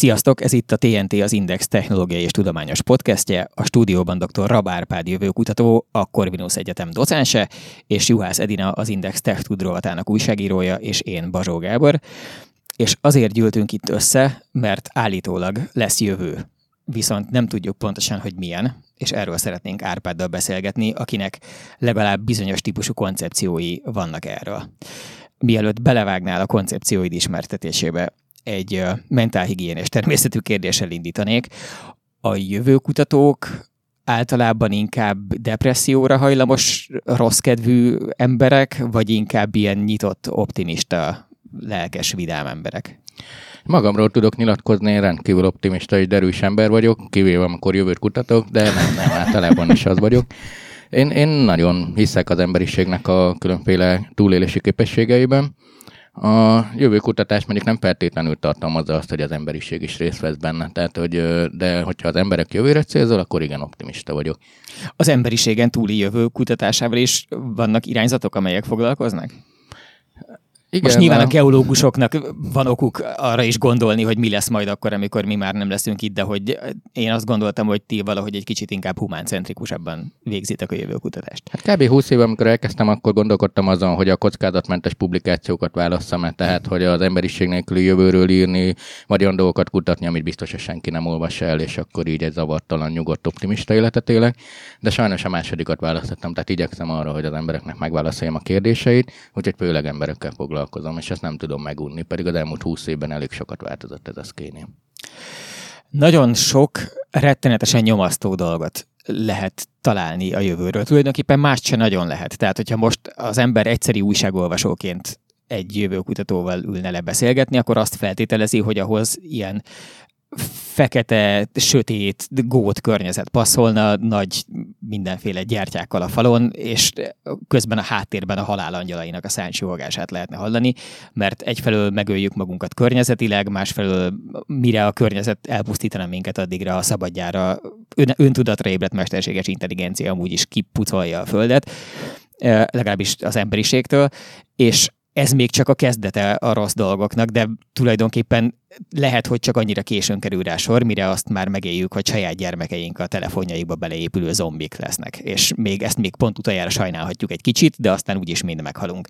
Sziasztok, ez itt a TNT, az Index technológiai és tudományos podcastje. A stúdióban dr. Rabárpád jövőkutató, a Corvinus Egyetem docense, és Juhász Edina, az Index Tech Tudrovatának újságírója, és én Bazsó Gábor. És azért gyűltünk itt össze, mert állítólag lesz jövő. Viszont nem tudjuk pontosan, hogy milyen, és erről szeretnénk Árpáddal beszélgetni, akinek legalább bizonyos típusú koncepciói vannak erről. Mielőtt belevágnál a koncepcióid ismertetésébe, egy mentálhigiénés természetű kérdéssel indítanék. A jövőkutatók általában inkább depresszióra hajlamos, rosszkedvű emberek, vagy inkább ilyen nyitott, optimista, lelkes, vidám emberek? Magamról tudok nyilatkozni, én rendkívül optimista és derűs ember vagyok, kivéve amikor jövőt kutatok, de nem, nem, általában is az vagyok. Én, én nagyon hiszek az emberiségnek a különféle túlélési képességeiben. A jövőkutatás mondjuk nem feltétlenül tartalmazza azt, hogy az emberiség is részt vesz benne, tehát, hogy, de hogyha az emberek jövőre célzol, akkor igen, optimista vagyok. Az emberiségen túli jövő kutatásával is vannak irányzatok, amelyek foglalkoznak? Igen, Most nyilván a geológusoknak van okuk arra is gondolni, hogy mi lesz majd akkor, amikor mi már nem leszünk itt, de hogy én azt gondoltam, hogy ti valahogy egy kicsit inkább humáncentrikusabban végzitek a jövőkutatást. Hát kb. 20 éve, amikor elkezdtem, akkor gondolkodtam azon, hogy a kockázatmentes publikációkat válasszam -e, tehát hogy az emberiség nélküli jövőről írni, vagy olyan dolgokat kutatni, amit biztos, hogy senki nem olvas el, és akkor így egy zavartalan, nyugodt, optimista életet élek. De sajnos a másodikat választottam, tehát igyekszem arra, hogy az embereknek megválaszoljam a kérdéseit, úgyhogy főleg emberekkel foglalkozom foglalkozom, és ezt nem tudom megunni, pedig az elmúlt húsz évben elég sokat változott ez a szkénél. Nagyon sok rettenetesen nyomasztó dolgot lehet találni a jövőről. Tulajdonképpen más se nagyon lehet. Tehát, hogyha most az ember egyszeri újságolvasóként egy jövőkutatóval ülne le beszélgetni, akkor azt feltételezi, hogy ahhoz ilyen fekete, sötét, gót környezet passzolna, nagy mindenféle gyertyákkal a falon, és közben a háttérben a halál angyalainak a száncsúhogását lehetne hallani, mert egyfelől megöljük magunkat környezetileg, másfelől mire a környezet elpusztítana minket, addigra a szabadjára ön, öntudatra ébredt mesterséges intelligencia amúgy is kipucolja a földet, legalábbis az emberiségtől, és ez még csak a kezdete a rossz dolgoknak, de tulajdonképpen lehet, hogy csak annyira későn kerül rá sor, mire azt már megéljük, hogy saját gyermekeink a telefonjaikba beleépülő zombik lesznek. És még ezt még pont utoljára sajnálhatjuk egy kicsit, de aztán úgyis mind meghalunk.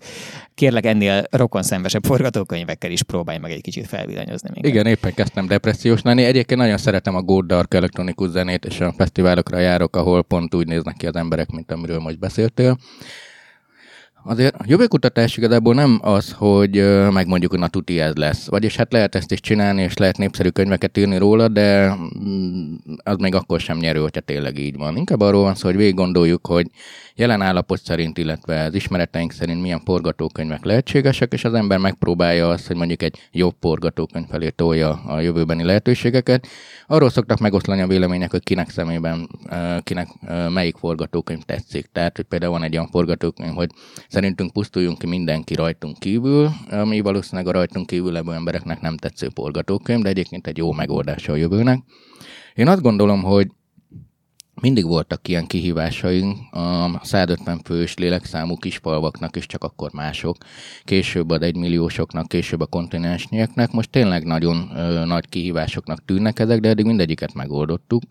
Kérlek ennél rokonszenvesebb forgatókönyvekkel is próbálj meg egy kicsit felvillanyozni minket. Igen, éppen kezdtem depressziós lenni. Egyébként nagyon szeretem a Gold Dark elektronikus zenét, és a fesztiválokra járok, ahol pont úgy néznek ki az emberek, mint amiről most beszéltél. Azért a jövőkutatás igazából nem az, hogy megmondjuk, hogy na tuti ez lesz. Vagyis hát lehet ezt is csinálni, és lehet népszerű könyveket írni róla, de mm, az még akkor sem nyerő, hogyha tényleg így van. Inkább arról van szó, hogy végig gondoljuk, hogy jelen állapot szerint, illetve az ismereteink szerint milyen forgatókönyvek lehetségesek, és az ember megpróbálja azt, hogy mondjuk egy jobb forgatókönyv felé tolja a jövőbeni lehetőségeket. Arról szoktak megoszlani a vélemények, hogy kinek szemében, kinek melyik forgatókönyv tetszik. Tehát, hogy például van egy olyan forgatókönyv, hogy szerintünk pusztuljunk ki mindenki rajtunk kívül, ami valószínűleg a rajtunk kívül levő embereknek nem tetsző forgatókönyv, de egyébként egy jó megoldása a jövőnek. Én azt gondolom, hogy mindig voltak ilyen kihívásaink a 150 fős lélekszámú kispalvaknak, és csak akkor mások. Később a egymilliósoknak, később a kontinensnyeknek. Most tényleg nagyon ö, nagy kihívásoknak tűnnek ezek, de eddig mindegyiket megoldottuk.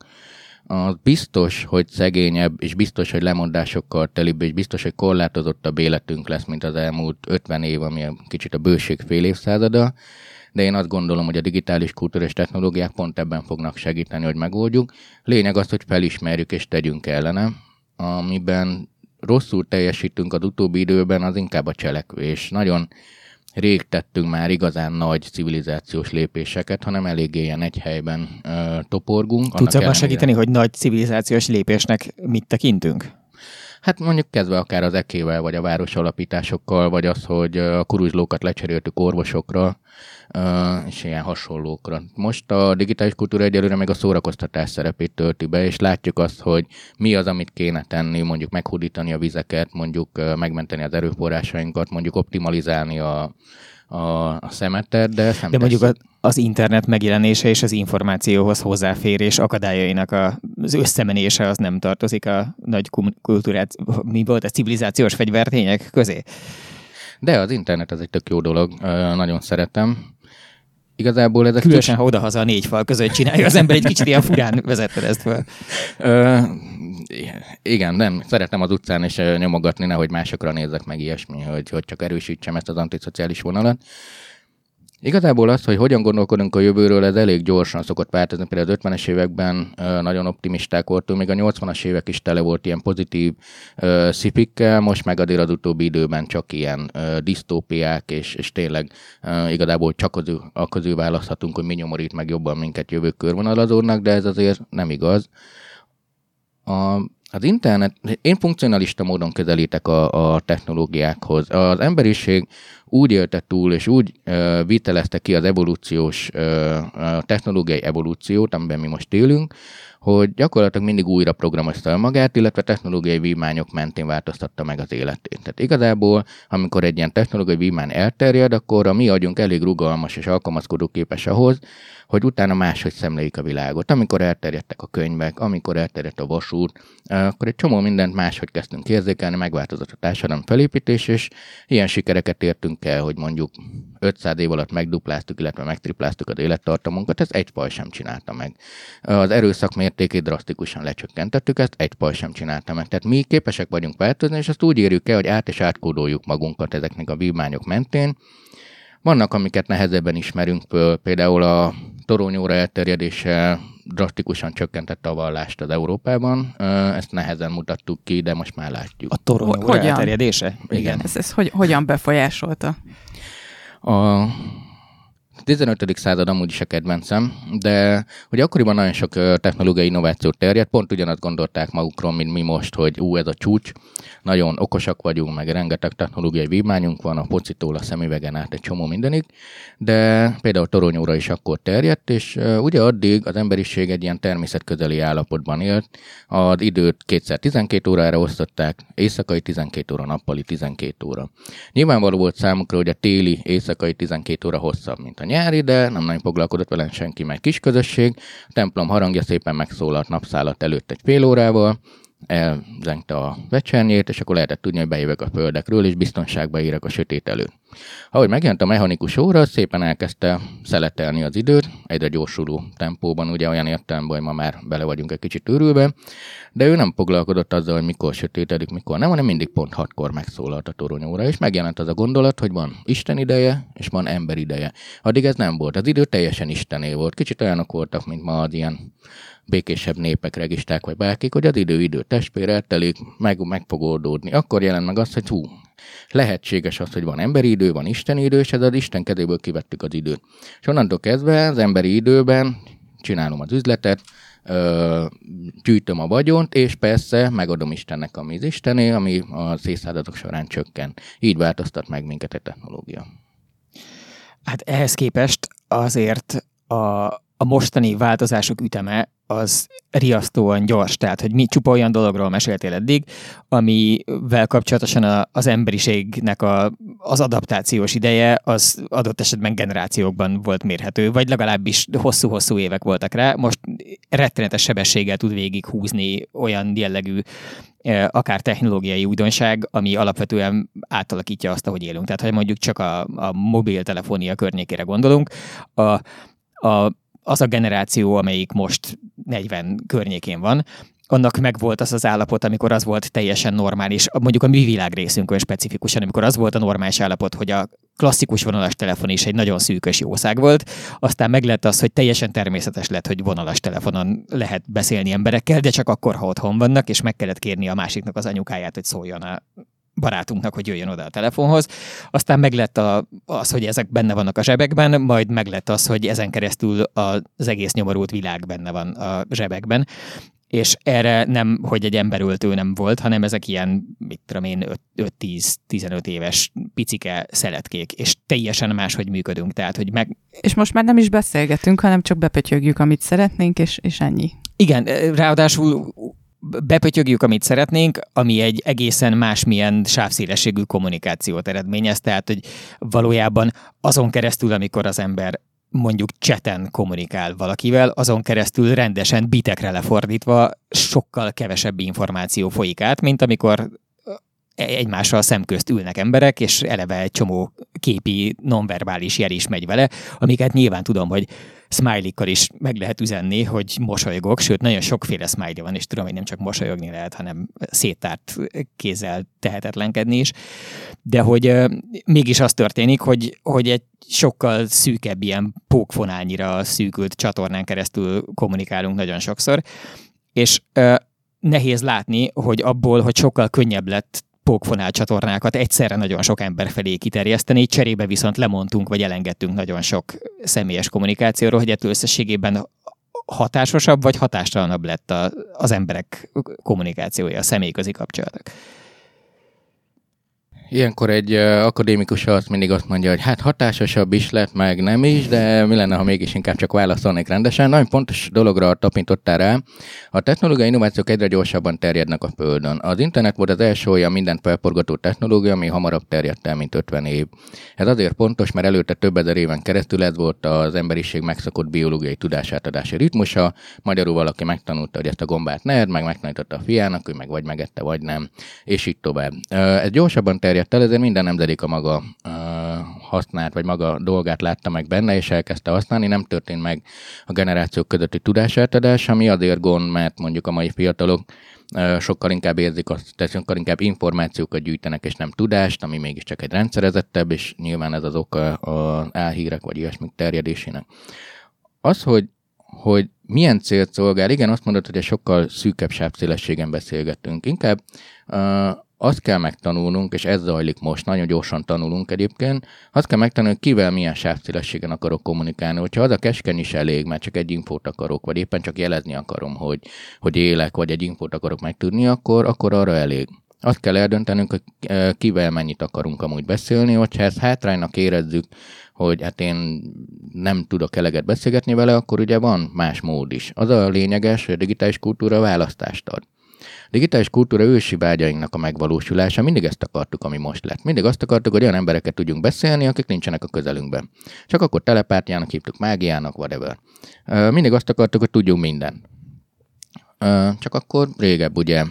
Az biztos, hogy szegényebb, és biztos, hogy lemondásokkal telibb, és biztos, hogy korlátozottabb életünk lesz, mint az elmúlt 50 év, ami kicsit a bőség fél évszázada de én azt gondolom, hogy a digitális kultúra és technológiák pont ebben fognak segíteni, hogy megoldjuk. Lényeg az, hogy felismerjük és tegyünk ellene, amiben rosszul teljesítünk az utóbbi időben, az inkább a cselekvés. Nagyon rég tettünk már igazán nagy civilizációs lépéseket, hanem eléggé ilyen egy helyben ö, toporgunk. Tudsz abban segíteni, hogy nagy civilizációs lépésnek mit tekintünk? Hát mondjuk kezdve akár az ekével, vagy a város alapításokkal, vagy az, hogy a kuruzslókat lecseréltük orvosokra, és ilyen hasonlókra. Most a digitális kultúra egyelőre még a szórakoztatás szerepét tölti be, és látjuk azt, hogy mi az, amit kéne tenni, mondjuk meghódítani a vizeket, mondjuk megmenteni az erőforrásainkat, mondjuk optimalizálni a, a, a szemetet, de De mondjuk a, az internet megjelenése és az információhoz hozzáférés akadályainak az összemenése az nem tartozik a nagy kultúrát, mi volt, a civilizációs fegyvertények közé? De az internet az egy tök jó dolog, nagyon szeretem igazából ezek... Különösen, ha odahaza a négy fal között csinálja az ember, egy kicsit ilyen furán vezette ezt fel. Ö, igen, nem. Szeretem az utcán is nyomogatni, nehogy másokra nézzek meg ilyesmi, hogy, hogy csak erősítsem ezt az antiszociális vonalat. Igazából az, hogy hogyan gondolkodunk a jövőről, ez elég gyorsan szokott változni. Például az 50-es években nagyon optimisták voltunk, még a 80-as évek is tele volt ilyen pozitív uh, most meg azért az utóbbi időben csak ilyen uh, disztópiák, és, és tényleg igazából csak az, a közül választhatunk, hogy mi nyomorít meg jobban minket jövő körvonalazódnak, de ez azért nem igaz. A, az internet, én funkcionalista módon közelítek a, a technológiákhoz. Az emberiség úgy élte túl, és úgy uh, vitelezte ki az evolúciós, uh, technológiai evolúciót, amiben mi most élünk, hogy gyakorlatilag mindig újra programozta magát, illetve technológiai vívmányok mentén változtatta meg az életét. Tehát igazából, amikor egy ilyen technológiai vívmány elterjed, akkor a mi agyunk elég rugalmas és alkalmazkodó képes ahhoz, hogy utána máshogy szemléljük a világot. Amikor elterjedtek a könyvek, amikor elterjedt a vasút, akkor egy csomó mindent máshogy kezdtünk érzékelni, megváltozott a társadalom felépítés, és ilyen sikereket értünk el, hogy mondjuk 500 év alatt megdupláztuk, illetve megtripláztuk az élettartamunkat, ez egy paj sem csinálta meg. Az erőszak mértékét drasztikusan lecsökkentettük, ezt egy paj sem csinálta meg. Tehát mi képesek vagyunk változni, és azt úgy érjük el, hogy át és átkódoljuk magunkat ezeknek a vívmányok mentén, vannak, amiket nehezebben ismerünk föl, például a toronyóra elterjedése drasztikusan csökkentette a vallást az Európában. Ezt nehezen mutattuk ki, de most már látjuk. A toronyóra elterjedése? Igen. Ez, ez hogy, hogyan befolyásolta? A 15. század amúgy is a kedvencem, de ugye akkoriban nagyon sok technológiai innováció terjedt, pont ugyanazt gondolták magukról, mint mi most, hogy ú, ez a csúcs, nagyon okosak vagyunk, meg rengeteg technológiai vívmányunk van, a pocitól a szemüvegen át egy csomó mindenig, de például toronyóra is akkor terjedt, és ugye addig az emberiség egy ilyen természetközeli állapotban élt, az időt kétszer 12 órára osztották, éjszakai 12 óra, nappali 12 óra. Nyilvánvaló volt számukra, hogy a téli éjszakai 12 óra hosszabb, mint a nyári, de nem nagyon foglalkozott vele senki, meg kis közösség. A templom harangja szépen megszólalt napszállat előtt egy fél órával, elzengte a vecsernyét, és akkor lehetett tudni, hogy bejövök a földekről, és biztonságba érek a sötét előtt. Ahogy megjelent a mechanikus óra, szépen elkezdte szeletelni az időt, egyre gyorsuló tempóban, ugye olyan értelemben, hogy ma már bele vagyunk egy kicsit őrülve, de ő nem foglalkozott azzal, hogy mikor sötétedik, mikor nem, hanem mindig pont hatkor megszólalt a toronyóra, és megjelent az a gondolat, hogy van Isten ideje, és van ember ideje. Addig ez nem volt, az idő teljesen Istené volt. Kicsit olyanok voltak, mint ma az ilyen békésebb népek, registák vagy bárkik, hogy az idő idő testpére telik, meg, meg fog oldódni. Akkor jelent meg azt, hogy hú, lehetséges az, hogy van emberi idő, van isteni idő, és ez az Isten kezéből kivettük az időt. És onnantól kezdve az emberi időben csinálom az üzletet, ö, gyűjtöm a vagyont, és persze megadom Istennek, ami az Istené, ami a évszázatok során csökken. Így változtat meg minket a technológia. Hát ehhez képest azért a, a mostani változások üteme az riasztóan gyors, tehát hogy mi csupa olyan dologról meséltél eddig, amivel kapcsolatosan a, az emberiségnek a, az adaptációs ideje az adott esetben generációkban volt mérhető, vagy legalábbis hosszú-hosszú évek voltak rá. Most rettenetes sebességgel tud végig húzni olyan jellegű e, akár technológiai újdonság, ami alapvetően átalakítja azt, ahogy élünk. Tehát, ha mondjuk csak a, a mobiltelefonia környékére gondolunk, a, a az a generáció, amelyik most 40 környékén van, annak meg volt az az állapot, amikor az volt teljesen normális, mondjuk a mi világ részünkön specifikusan, amikor az volt a normális állapot, hogy a klasszikus vonalas telefon is egy nagyon szűkös jószág volt, aztán meg lett az, hogy teljesen természetes lett, hogy vonalas telefonon lehet beszélni emberekkel, de csak akkor, ha otthon vannak, és meg kellett kérni a másiknak az anyukáját, hogy szóljon a barátunknak, hogy jöjjön oda a telefonhoz. Aztán meglett a, az, hogy ezek benne vannak a zsebekben, majd meglett az, hogy ezen keresztül az egész nyomorult világ benne van a zsebekben. És erre nem, hogy egy emberöltő nem volt, hanem ezek ilyen, mit tudom én, 5-10-15 éves picike szeletkék, és teljesen máshogy működünk. Tehát, hogy meg... És most már nem is beszélgetünk, hanem csak bepötyögjük, amit szeretnénk, és, és ennyi. Igen, ráadásul bepötyögjük, amit szeretnénk, ami egy egészen másmilyen sávszélességű kommunikációt eredményez, tehát hogy valójában azon keresztül, amikor az ember mondjuk cseten kommunikál valakivel, azon keresztül rendesen bitekre lefordítva sokkal kevesebb információ folyik át, mint amikor egymással szemközt ülnek emberek, és eleve egy csomó képi, nonverbális jel is megy vele, amiket nyilván tudom, hogy smiley is meg lehet üzenni, hogy mosolygok, sőt, nagyon sokféle smiley van, és tudom, hogy nem csak mosolyogni lehet, hanem széttárt kézzel tehetetlenkedni is. De hogy uh, mégis az történik, hogy, hogy egy sokkal szűkebb ilyen pókfonányira szűkült csatornán keresztül kommunikálunk nagyon sokszor, és uh, nehéz látni, hogy abból, hogy sokkal könnyebb lett pókfonál csatornákat egyszerre nagyon sok ember felé kiterjeszteni, cserébe viszont lemondtunk, vagy elengedtünk nagyon sok személyes kommunikációról, hogy ettől összességében hatásosabb vagy hatástalanabb lett a, az emberek kommunikációja, a személyközi kapcsolatok. Ilyenkor egy akadémikus azt mindig azt mondja, hogy hát hatásosabb is lett, meg nem is, de mi lenne, ha mégis inkább csak válaszolnék rendesen. Nagyon pontos dologra tapintottál rá. A technológiai innovációk egyre gyorsabban terjednek a Földön. Az internet volt az első olyan mindent felforgató technológia, ami hamarabb terjedt el, mint 50 év. Ez azért pontos, mert előtte több ezer éven keresztül ez volt az emberiség megszokott biológiai tudásátadási ritmusa. Magyarul valaki megtanulta, hogy ezt a gombát ne meg megtanította a fiának, ő meg vagy megette, vagy nem, és így tovább. Ez gyorsabban terjed terjedt el, ezért minden nemzedék a maga uh, használt, vagy maga dolgát látta meg benne, és elkezdte használni. Nem történt meg a generációk közötti tudásátadás, ami azért gond, mert mondjuk a mai fiatalok uh, sokkal inkább érzik azt, tehát sokkal inkább információkat gyűjtenek, és nem tudást, ami mégiscsak egy rendszerezettebb, és nyilván ez az oka az álhírek, vagy ilyesmik terjedésének. Az, hogy hogy milyen célt szolgál, igen, azt mondod, hogy egy sokkal szűkebb sávszélességen beszélgetünk. Inkább uh, azt kell megtanulnunk, és ez zajlik most, nagyon gyorsan tanulunk egyébként, azt kell megtanulni, hogy kivel milyen sávszélességen akarok kommunikálni. Hogyha az a keskeny is elég, mert csak egy infót akarok, vagy éppen csak jelezni akarom, hogy, hogy élek, vagy egy infót akarok megtudni, akkor, akkor arra elég. Azt kell eldöntenünk, hogy e, kivel mennyit akarunk amúgy beszélni, hogyha ezt hátránynak érezzük, hogy hát én nem tudok eleget beszélgetni vele, akkor ugye van más mód is. Az a lényeges, hogy a digitális kultúra választást ad. Digitális kultúra ősi vágyainknak a megvalósulása, mindig ezt akartuk, ami most lett. Mindig azt akartuk, hogy olyan embereket tudjunk beszélni, akik nincsenek a közelünkben. Csak akkor telepártyának hívtuk, mágiának, whatever. Mindig azt akartuk, hogy tudjunk minden. Csak akkor régebb ugye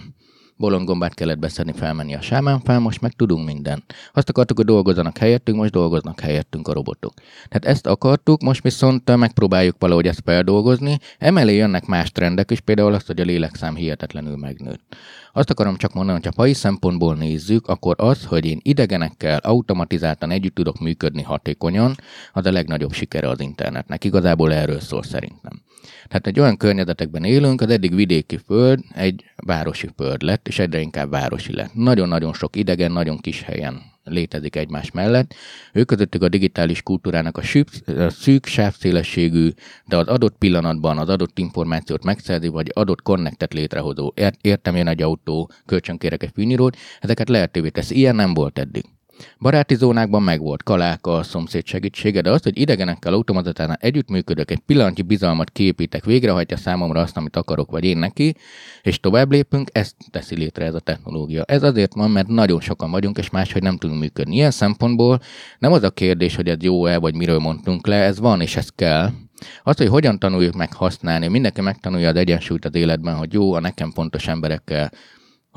bolondgombát kellett beszedni, felmenni a sámán fel, most meg tudunk minden. Azt akartuk, hogy dolgozzanak helyettünk, most dolgoznak helyettünk a robotok. Tehát ezt akartuk, most viszont megpróbáljuk valahogy ezt feldolgozni. Emelé jönnek más trendek is, például azt, hogy a lélekszám hihetetlenül megnőtt. Azt akarom csak mondani, hogy ha pai szempontból nézzük, akkor az, hogy én idegenekkel automatizáltan együtt tudok működni hatékonyan, az a legnagyobb sikere az internetnek. Igazából erről szól szerintem. Tehát egy olyan környezetekben élünk, az eddig vidéki föld egy városi föld lett, és egyre inkább városi lett. Nagyon-nagyon sok idegen, nagyon kis helyen létezik egymás mellett. Ők közöttük a digitális kultúrának a szűk, szűk sávszélességű, de az adott pillanatban az adott információt megszerzi, vagy adott connectet létrehozó. Értem én egy autó, kölcsönkérek egy fűnyírót, ezeket lehetővé tesz. Ilyen nem volt eddig. Baráti zónákban megvolt kaláka, a szomszéd segítsége, de az, hogy idegenekkel automatizáltan együttműködök, egy pillanatnyi bizalmat képítek, végrehajtja számomra azt, amit akarok, vagy én neki, és tovább lépünk, ezt teszi létre ez a technológia. Ez azért van, mert nagyon sokan vagyunk, és máshogy nem tudunk működni. Ilyen szempontból nem az a kérdés, hogy ez jó-e, vagy miről mondtunk le, ez van, és ez kell, az, hogy hogyan tanuljuk meg használni, mindenki megtanulja az egyensúlyt az életben, hogy jó, a nekem fontos emberekkel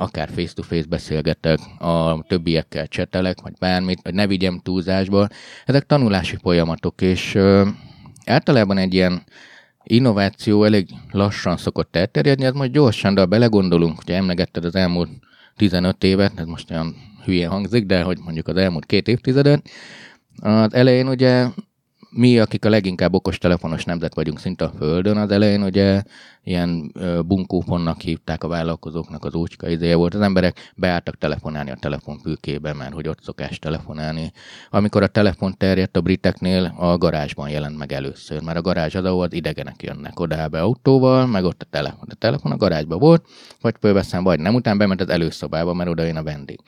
akár face-to-face beszélgetek, a többiekkel csetelek, vagy bármit, vagy ne vigyem túlzásba. Ezek tanulási folyamatok, és ö, általában egy ilyen innováció elég lassan szokott elterjedni, ez most gyorsan, de ha belegondolunk, hogy emlegetted az elmúlt 15 évet, ez most olyan hülye hangzik, de hogy mondjuk az elmúlt két évtizedet, az elején ugye mi, akik a leginkább okostelefonos nemzet vagyunk szinte a Földön, az elején ugye ilyen bunkófonnak hívták a vállalkozóknak az úcska izéje volt. Az emberek beálltak telefonálni a telefonfülkébe, mert hogy ott szokás telefonálni. Amikor a telefon terjedt a briteknél, a garázsban jelent meg először, mert a garázs az, ahol az idegenek jönnek oda be autóval, meg ott a telefon. A telefon a garázsban volt, vagy fölveszem, vagy nem, után bement az előszobába, mert oda jön a vendég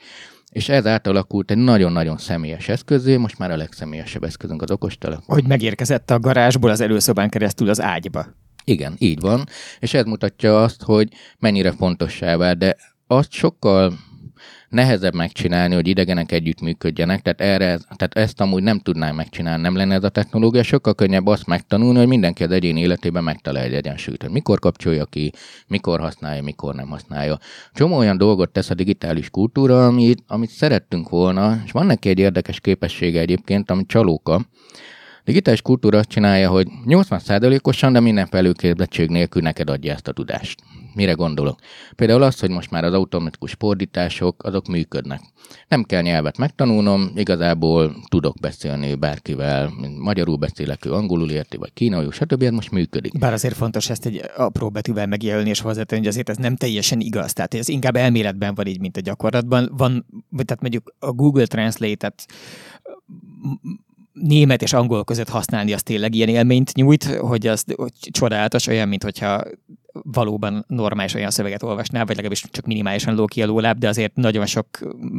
és ez átalakult egy nagyon-nagyon személyes eszközé, most már a legszemélyesebb eszközünk az okostelefon. Hogy megérkezett a garázsból az előszobán keresztül az ágyba. Igen, így van, és ez mutatja azt, hogy mennyire fontossá vált, de azt sokkal nehezebb megcsinálni, hogy idegenek együtt működjenek, tehát, erre, tehát ezt amúgy nem tudnám megcsinálni, nem lenne ez a technológia, sokkal könnyebb azt megtanulni, hogy mindenki az egyén életében megtalálja egy egyensúlyt, hogy mikor kapcsolja ki, mikor használja, mikor nem használja. Csomó olyan dolgot tesz a digitális kultúra, amit, amit szerettünk volna, és van neki egy érdekes képessége egyébként, ami csalóka, digitális kultúra azt csinálja, hogy 80%-osan, de minden felülképzettség nélkül neked adja ezt a tudást. Mire gondolok? Például az, hogy most már az automatikus fordítások, azok működnek. Nem kell nyelvet megtanulnom, igazából tudok beszélni bárkivel, magyarul beszélek, ő angolul érti, vagy kínaiul, stb. Ez most működik. Bár azért fontos ezt egy apró betűvel megjelölni és hozzátenni, hogy azért ez nem teljesen igaz. Tehát ez inkább elméletben van így, mint a gyakorlatban. Van, tehát mondjuk a Google Translate-et német és angol között használni, az tényleg ilyen élményt nyújt, hogy az hogy csodálatos, olyan, mint hogyha valóban normális olyan szöveget olvasnál, vagy legalábbis csak minimálisan ló ki a lóláb, de azért nagyon sok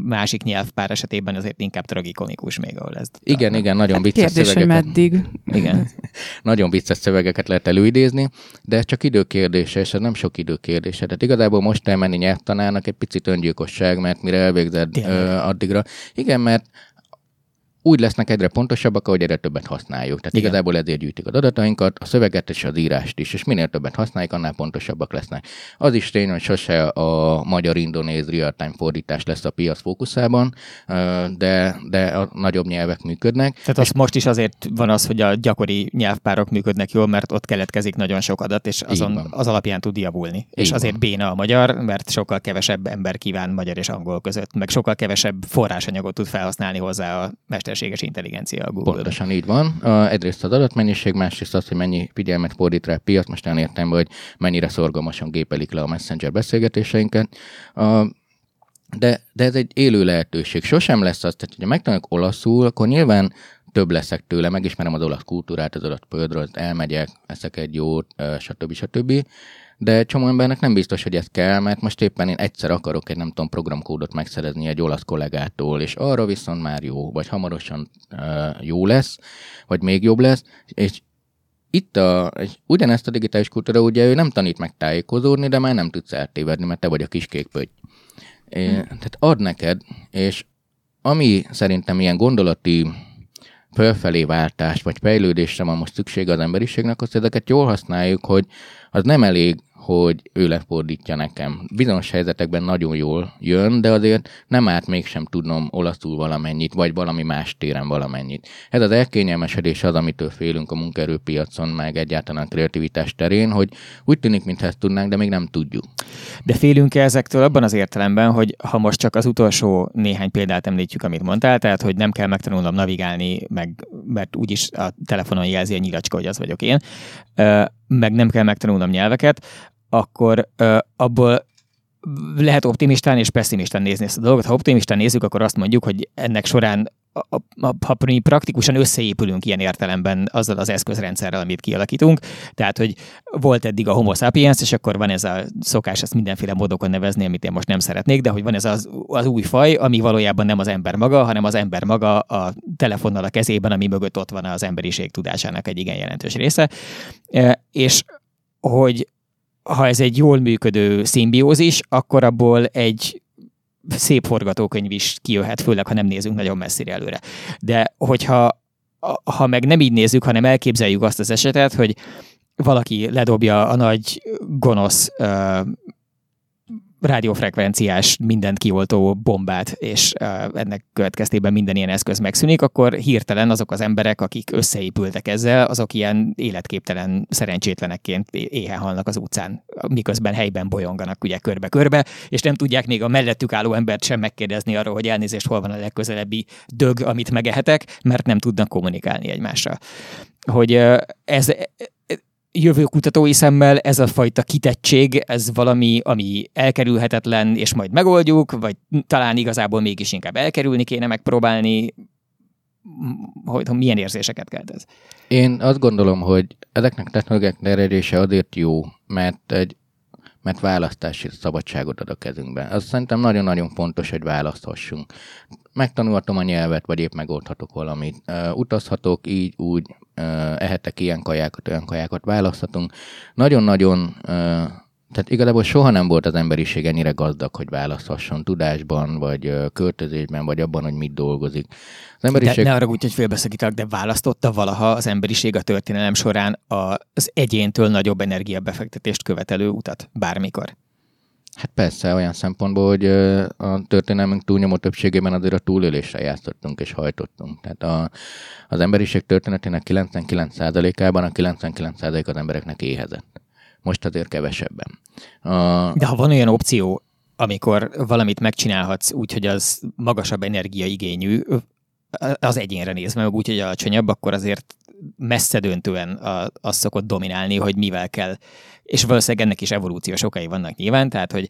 másik nyelvpár esetében azért inkább tragikomikus még, ahol ez. Igen, a... igen, nagyon hát vicces kérdés, szövegeket. Hogy meddig. Igen. nagyon vicces szövegeket lehet előidézni, de ez csak időkérdése, és ez nem sok időkérdése. Tehát igazából most elmenni nyelvtanának egy picit öngyilkosság, mert mire elvégzed ö, addigra. Igen, mert úgy lesznek egyre pontosabbak, ahogy egyre többet használjuk. Tehát Igen. igazából ezért gyűjtik az adatainkat, a szöveget és az írást is, és minél többet használjuk, annál pontosabbak lesznek. Az is tény, hogy sose a magyar-indonéz real-time fordítás lesz a piac fókuszában, de, de a nagyobb nyelvek működnek. Tehát az most is azért van az, hogy a gyakori nyelvpárok működnek jól, mert ott keletkezik nagyon sok adat, és azon, az alapján tud javulni. Így és azért van. béna a magyar, mert sokkal kevesebb ember kíván magyar és angol között, meg sokkal kevesebb forrásanyagot tud felhasználni hozzá a mester mesterséges intelligencia a Google. Pontosan így van. Egyrészt az adatmennyiség, másrészt az, hogy mennyi figyelmet fordít rá a piac. Most nem értem, hogy mennyire szorgalmasan gépelik le a Messenger beszélgetéseinket. De, de ez egy élő lehetőség. Sosem lesz az, tehát hogyha megtanulok olaszul, akkor nyilván több leszek tőle, megismerem az olasz kultúrát, az olasz földről, elmegyek, eszek egy jót, stb. stb de csomó embernek nem biztos, hogy ez kell, mert most éppen én egyszer akarok egy nem tudom programkódot megszerezni egy olasz kollégától, és arra viszont már jó, vagy hamarosan uh, jó lesz, vagy még jobb lesz, és itt a, egy, ugyanezt a digitális kultúra, ugye ő nem tanít meg tájékozódni, de már nem tudsz eltévedni, mert te vagy a kis kék pöty. É, hmm. Tehát ad neked, és ami szerintem ilyen gondolati fölfelé váltás vagy fejlődésre van most szükség az emberiségnek, azt ezeket jól használjuk, hogy az nem elég, hogy ő lefordítja nekem. Bizonyos helyzetekben nagyon jól jön, de azért nem árt mégsem tudnom olaszul valamennyit, vagy valami más téren valamennyit. Ez az elkényelmesedés az, amitől félünk a munkaerőpiacon, meg egyáltalán a kreativitás terén, hogy úgy tűnik, mintha ezt tudnánk, de még nem tudjuk. De félünk-e ezektől abban az értelemben, hogy ha most csak az utolsó néhány példát említjük, amit mondtál, tehát hogy nem kell megtanulnom navigálni, meg, mert úgyis a telefonon jelzi a nyilacska, hogy az vagyok én, meg nem kell megtanulnom nyelveket, akkor abból lehet optimistán és pessimistán nézni ezt a dolgot. Ha optimistán nézzük, akkor azt mondjuk, hogy ennek során a, a, mi praktikusan összeépülünk ilyen értelemben azzal az eszközrendszerrel, amit kialakítunk, tehát, hogy volt eddig a homo sapiens, és akkor van ez a szokás ezt mindenféle módokon nevezni, amit én most nem szeretnék, de hogy van ez az, az új faj, ami valójában nem az ember maga, hanem az ember maga a telefonnal a kezében, ami mögött ott van az emberiség tudásának egy igen jelentős része. E, és hogy ha ez egy jól működő szimbiózis, akkor abból egy szép forgatókönyv is kijöhet, főleg ha nem nézünk nagyon messzire előre. De hogyha ha meg nem így nézzük, hanem elképzeljük azt az esetet, hogy valaki ledobja a nagy gonosz rádiófrekvenciás, mindent kioltó bombát, és ennek következtében minden ilyen eszköz megszűnik, akkor hirtelen azok az emberek, akik összeépültek ezzel, azok ilyen életképtelen szerencsétlenekként éhe halnak az utcán, miközben helyben bolyonganak ugye körbe-körbe, és nem tudják még a mellettük álló embert sem megkérdezni arról, hogy elnézést hol van a legközelebbi dög, amit megehetek, mert nem tudnak kommunikálni egymással. Hogy ez jövőkutatói szemmel ez a fajta kitettség, ez valami, ami elkerülhetetlen, és majd megoldjuk, vagy talán igazából mégis inkább elkerülni kéne megpróbálni, hogy, milyen érzéseket kelt ez? Én azt gondolom, hogy ezeknek a technológiák terjedése azért jó, mert egy mert választási szabadságot ad a kezünkbe. Az szerintem nagyon-nagyon fontos, hogy választhassunk. Megtanulhatom a nyelvet, vagy épp megoldhatok valamit. Uh, utazhatok így, úgy, uh, ehetek ilyen kajákat, olyan kajákat, választhatunk. Nagyon-nagyon Tehát igazából soha nem volt az emberiség ennyire gazdag, hogy választhasson tudásban, vagy költözésben, vagy abban, hogy mit dolgozik. Az emberiség... De ne arra úgy, hogy félbeszakítak, de választotta valaha az emberiség a történelem során az egyéntől nagyobb energiabefektetést követelő utat, bármikor. Hát persze, olyan szempontból, hogy a történelmünk túlnyomó többségében azért a túlélésre játszottunk és hajtottunk. Tehát a, az emberiség történetének 99%-ában a 99% az embereknek éhezett. Most azért kevesebben. A... De ha van olyan opció, amikor valamit megcsinálhatsz úgy, hogy az magasabb energiaigényű, az egyénre nézve, meg úgy, hogy alacsonyabb, akkor azért messze döntően az szokott dominálni, hogy mivel kell. És valószínűleg ennek is evolúciós okai vannak nyilván, tehát hogy,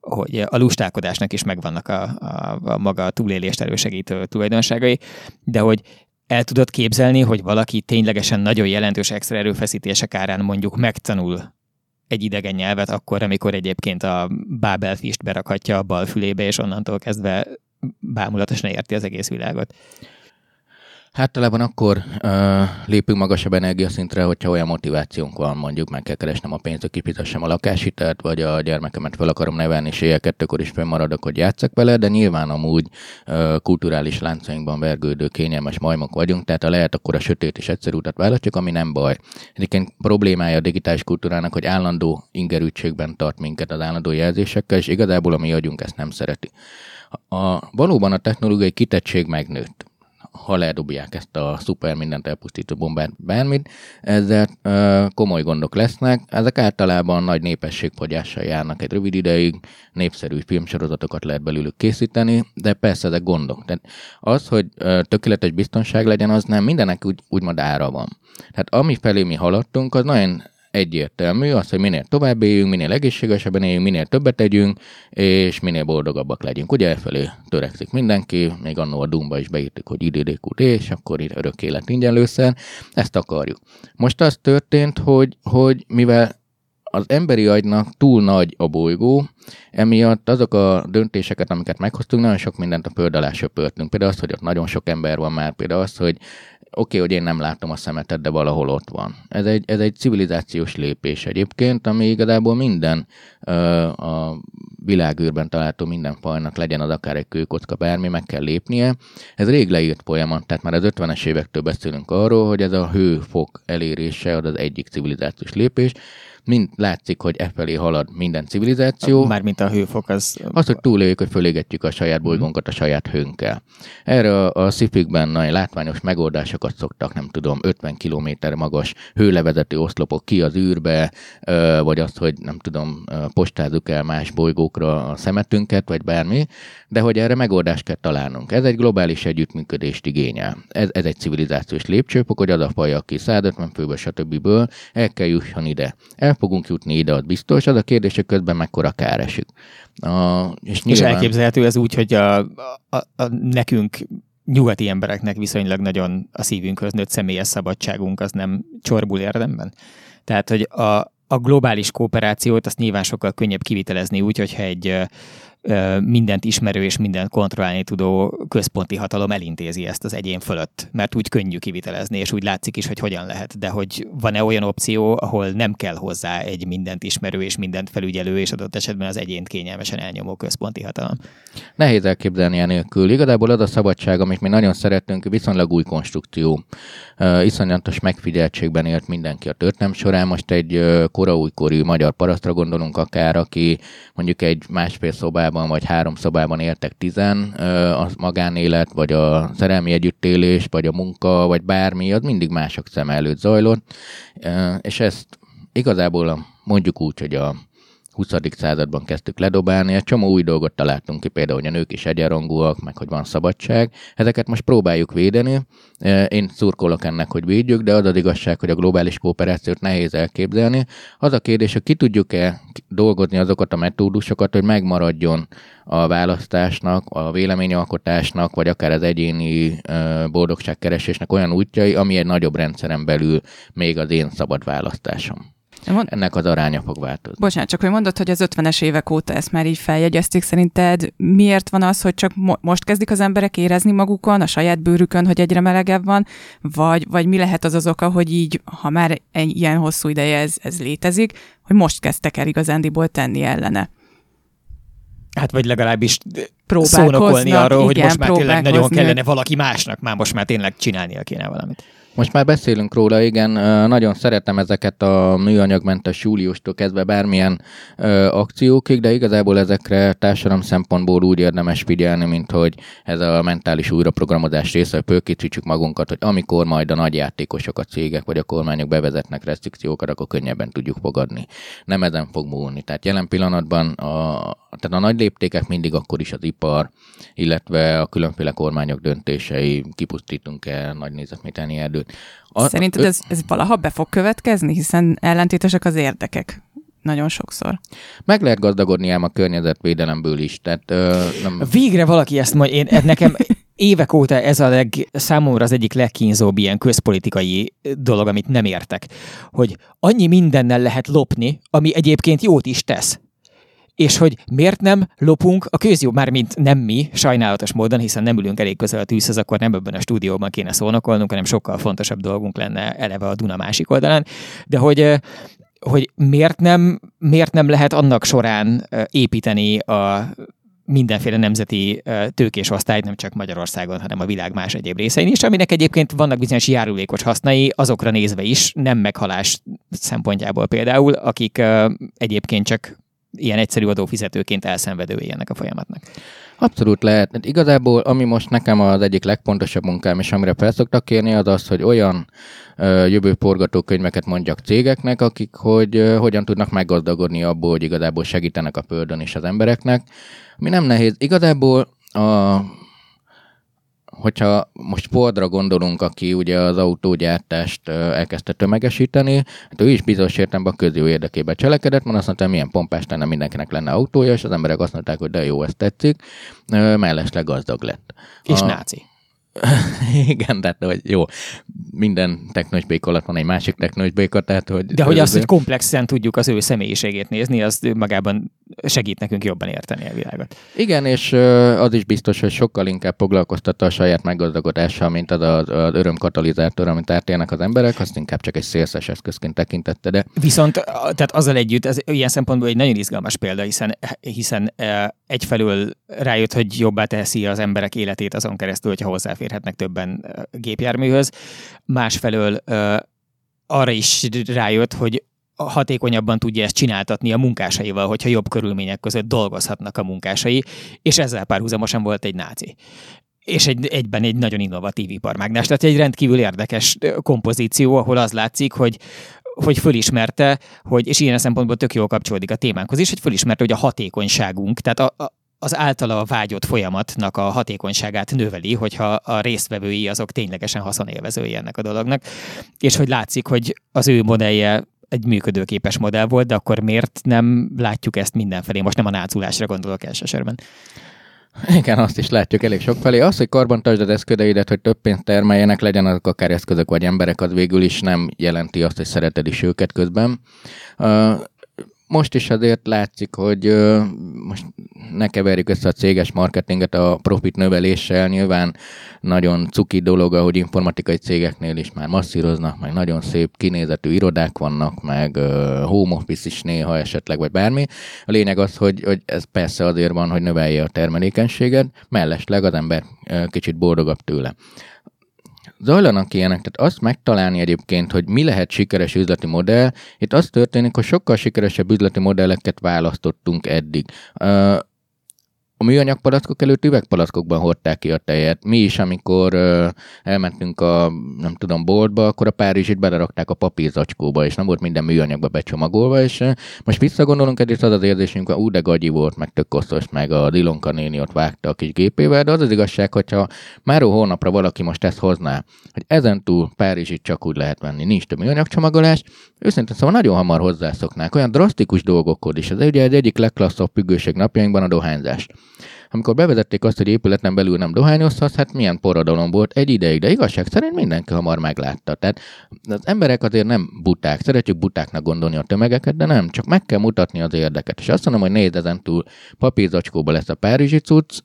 hogy a lustálkodásnak is megvannak a, a, a maga a túlélést elősegítő tulajdonságai, de hogy el tudod képzelni, hogy valaki ténylegesen nagyon jelentős extra erőfeszítések árán mondjuk megtanul egy idegen nyelvet akkor, amikor egyébként a Babelfist berakhatja a bal fülébe, és onnantól kezdve bámulatosan érti az egész világot. Hát talában akkor uh, lépünk magasabb energiaszintre, hogyha olyan motivációnk van, mondjuk meg kell keresnem a pénzt, hogy kifizessem a lakáshitelt, vagy a gyermekemet fel akarom nevelni, és éjjel kettőkor is fennmaradok, hogy játszak vele, de nyilván amúgy uh, kulturális láncainkban vergődő, kényelmes majmok vagyunk, tehát a lehet akkor a sötét és egyszerű utat választjuk, ami nem baj. Egyébként problémája a digitális kultúrának, hogy állandó ingerültségben tart minket az állandó jelzésekkel, és igazából a mi agyunk ezt nem szereti. A, valóban a technológiai kitettség megnőtt ha ledobják ezt a szuper mindent elpusztító bombát, bármit, ezzel ö, komoly gondok lesznek. Ezek általában nagy népességfogyással járnak egy rövid ideig, népszerű filmsorozatokat lehet belőlük készíteni, de persze ezek gondok. Tehát az, hogy ö, tökéletes biztonság legyen, az nem mindenek úgy, úgymond ára van. Tehát ami felé mi haladtunk, az nagyon egyértelmű, az, hogy minél tovább éljünk, minél egészségesebben éljünk, minél többet tegyünk, és minél boldogabbak legyünk. Ugye elfelé törekszik mindenki, még annó a Dumba is beírtuk, hogy IDDQD, és akkor itt örök élet ingyen lőszer, ezt akarjuk. Most az történt, hogy, hogy mivel az emberi agynak túl nagy a bolygó, emiatt azok a döntéseket, amiket meghoztunk, nagyon sok mindent a föld alá. Például azt, hogy ott nagyon sok ember van már, például azt, hogy okay, hogy én nem látom a szemetet, de valahol ott van. Ez egy, ez egy civilizációs lépés egyébként, ami igazából minden ö, a világűrben található minden fajnak legyen az akár egy kőkocka, bármi, meg kell lépnie. Ez rég leírt folyamat, tehát már az 50-es évektől beszélünk arról, hogy ez a hőfok elérése az az egyik civilizációs lépés, mind látszik, hogy e felé halad minden civilizáció. Mármint a hőfok az... Az, hogy túléljük, hogy fölégetjük a saját bolygónkat a saját hőnkkel. Erre a, a szifikben nagy látványos megoldásokat szoktak, nem tudom, 50 km magas hőlevezető oszlopok ki az űrbe, vagy azt, hogy nem tudom, postázzuk el más bolygókra a szemetünket, vagy bármi, de hogy erre megoldást kell találnunk. Ez egy globális együttműködést igényel. Ez, ez egy civilizációs lépcsőfok, hogy az a faj, aki 150 főből, stb. el kell jusson ide. El fogunk jutni ide, az biztos. Az a kérdés, hogy közben mekkora kár esik. A, és, nyilván... és elképzelhető ez úgy, hogy a, a, a, nekünk nyugati embereknek viszonylag nagyon a szívünkhöz nőtt személyes szabadságunk az nem csorbul érdemben. Tehát, hogy a, a globális kooperációt azt nyilván sokkal könnyebb kivitelezni úgy, hogyha egy mindent ismerő és mindent kontrollálni tudó központi hatalom elintézi ezt az egyén fölött, mert úgy könnyű kivitelezni, és úgy látszik is, hogy hogyan lehet. De hogy van-e olyan opció, ahol nem kell hozzá egy mindent ismerő és mindent felügyelő, és adott esetben az egyént kényelmesen elnyomó központi hatalom? Nehéz elképzelni enélkül. Igazából az a szabadság, amit mi nagyon szeretünk, viszonylag új konstrukció. Iszonyatos megfigyeltségben élt mindenki a történelm során. Most egy koraújkori magyar parasztra gondolunk akár, aki mondjuk egy másfél szobában szobában vagy három szobában éltek tizen, a magánélet, vagy a szerelmi együttélés, vagy a munka, vagy bármi, az mindig mások szem előtt zajlott, és ezt igazából mondjuk úgy, hogy a 20. században kezdtük ledobálni, egy csomó új dolgot találtunk ki, például, hogy a nők is egyenrangúak, meg hogy van szabadság. Ezeket most próbáljuk védeni. E, én szurkolok ennek, hogy védjük, de az az igazság, hogy a globális kooperációt nehéz elképzelni. Az a kérdés, hogy ki tudjuk-e dolgozni azokat a metódusokat, hogy megmaradjon a választásnak, a véleményalkotásnak, vagy akár az egyéni e, boldogságkeresésnek olyan útjai, ami egy nagyobb rendszeren belül még az én szabad választásom. Mond... ennek az aránya fog változni. Bocsánat, csak hogy mondod, hogy az 50-es évek óta ezt már így feljegyezték, szerinted miért van az, hogy csak mo- most kezdik az emberek érezni magukon, a saját bőrükön, hogy egyre melegebb van, vagy, vagy mi lehet az az oka, hogy így, ha már egy ilyen hosszú ideje ez, ez létezik, hogy most kezdtek el igazándiból tenni ellene? Hát vagy legalábbis szónokolni arról, hogy most már tényleg nagyon kellene valaki másnak, már most már tényleg csinálnia kéne valamit. Most már beszélünk róla, igen, nagyon szeretem ezeket a műanyagmentes júliustól kezdve bármilyen ö, akciókig, de igazából ezekre társadalom szempontból úgy érdemes figyelni, mint hogy ez a mentális újraprogramozás része, hogy fölkészítsük magunkat, hogy amikor majd a nagy játékosok, a cégek vagy a kormányok bevezetnek restrikciókat, akkor könnyebben tudjuk fogadni. Nem ezen fog múlni. Tehát jelen pillanatban a, tehát a nagy léptékek mindig akkor is az ipar, illetve a különféle kormányok döntései, kipusztítunk el nagy nézetmételni erdőt, a, Szerinted ez, ez valaha be fog következni, hiszen ellentétesek az érdekek nagyon sokszor. Meg lehet gazdagodni ám a környezetvédelemből is. Tehát, ö, nem... Végre valaki ezt mondja, én, nekem évek óta ez a leg, számomra az egyik legkínzóbb ilyen közpolitikai dolog, amit nem értek, hogy annyi mindennel lehet lopni, ami egyébként jót is tesz és hogy miért nem lopunk a közjó, már mint nem mi, sajnálatos módon, hiszen nem ülünk elég közel a tűzhez, akkor nem ebben a stúdióban kéne szónokolnunk, hanem sokkal fontosabb dolgunk lenne eleve a Duna másik oldalán, de hogy hogy miért nem, miért nem lehet annak során építeni a mindenféle nemzeti tőkés osztályt, nem csak Magyarországon, hanem a világ más egyéb részein is, aminek egyébként vannak bizonyos járulékos hasznai, azokra nézve is, nem meghalás szempontjából például, akik egyébként csak ilyen egyszerű adófizetőként elszenvedői ennek a folyamatnak. Abszolút lehet. Hát igazából, ami most nekem az egyik legfontosabb munkám, és amire fel szoktak kérni, az az, hogy olyan ö, jövő forgatókönyveket mondjak cégeknek, akik hogy ö, hogyan tudnak meggazdagodni abból, hogy igazából segítenek a földön és az embereknek. Mi nem nehéz. Igazából a hogyha most Fordra gondolunk, aki ugye az autógyártást elkezdte tömegesíteni, hát ő is bizonyos értelemben a közjó érdekében cselekedett, mert azt mondta, milyen pompás lenne mindenkinek lenne autója, és az emberek azt mondták, hogy de jó, ezt tetszik, mellesleg gazdag lett. És a... náci. Igen, tehát hogy jó, minden technős béka alatt van egy másik technős béka, tehát hogy... De hogy azt, hogy komplexen tudjuk az ő személyiségét nézni, az magában segít nekünk jobban érteni a világot. Igen, és az is biztos, hogy sokkal inkább foglalkoztatta a saját meggazdagodással, mint az az, az örömkatalizátor, amit átélnek az emberek, azt inkább csak egy szélszes eszközként tekintette, de... Viszont tehát azzal együtt, ez ilyen szempontból egy nagyon izgalmas példa, hiszen, hiszen egyfelől rájött, hogy jobbá teszi az emberek életét azon keresztül, hogyha hozzáférhetnek többen gépjárműhöz. Másfelől arra is rájött, hogy hatékonyabban tudja ezt csináltatni a munkásaival, hogyha jobb körülmények között dolgozhatnak a munkásai, és ezzel párhuzamosan volt egy náci és egy, egyben egy nagyon innovatív iparmágnás. Tehát egy rendkívül érdekes kompozíció, ahol az látszik, hogy, hogy fölismerte, hogy, és ilyen szempontból tök jól kapcsolódik a témánkhoz is, hogy fölismerte, hogy a hatékonyságunk, tehát a, a, az általa vágyott folyamatnak a hatékonyságát növeli, hogyha a résztvevői azok ténylegesen haszonélvezői ennek a dolognak, és hogy látszik, hogy az ő modellje egy működőképes modell volt, de akkor miért nem látjuk ezt mindenfelé? Most nem a náculásra gondolok elsősorban. Igen, azt is látjuk elég sok felé. Az, hogy karbantartsd az eszközeidet, hogy több pénzt termeljenek, legyen azok akár eszközök vagy emberek, az végül is nem jelenti azt, hogy szereted is őket közben. Most is azért látszik, hogy uh, most ne keverjük össze a céges marketinget a profit növeléssel. Nyilván nagyon cuki dolog, ahogy informatikai cégeknél is már masszíroznak, meg nagyon szép kinézetű irodák vannak, meg uh, home office is néha esetleg, vagy bármi. A lényeg az, hogy, hogy ez persze azért van, hogy növelje a termelékenységet, mellesleg az ember uh, kicsit boldogabb tőle zajlanak ilyenek, tehát azt megtalálni egyébként, hogy mi lehet sikeres üzleti modell, itt az történik, hogy sokkal sikeresebb üzleti modelleket választottunk eddig a műanyag palackok előtt üvegpalackokban hordták ki a tejet. Mi is, amikor uh, elmentünk a, nem tudom, boltba, akkor a Párizsit belerakták a papírzacskóba, és nem volt minden műanyagba becsomagolva, és uh, most visszagondolunk, egyrészt az az érzésünk, hogy ú, de gagyi volt, meg tök koszos, meg a Dilonka néni ott vágta a kis gépével, de az az igazság, hogyha már hónapra valaki most ezt hozná, hogy ezen túl Párizsit csak úgy lehet venni, nincs több műanyagcsomagolás, őszintén szóval nagyon hamar hozzászoknák, olyan drasztikus dolgokhoz is. Ez ugye egy egyik legklasszabb függőség napjainkban a dohányzás Amikor bevezették azt, hogy épületen belül nem dohányozhatsz, hát milyen poradalom volt egy ideig, de igazság szerint mindenki hamar meglátta. Tehát az emberek azért nem buták, szeretjük butáknak gondolni a tömegeket, de nem, csak meg kell mutatni az érdeket. És azt mondom, hogy nézd ezen túl papírzacskóba lesz a párizsi cucc,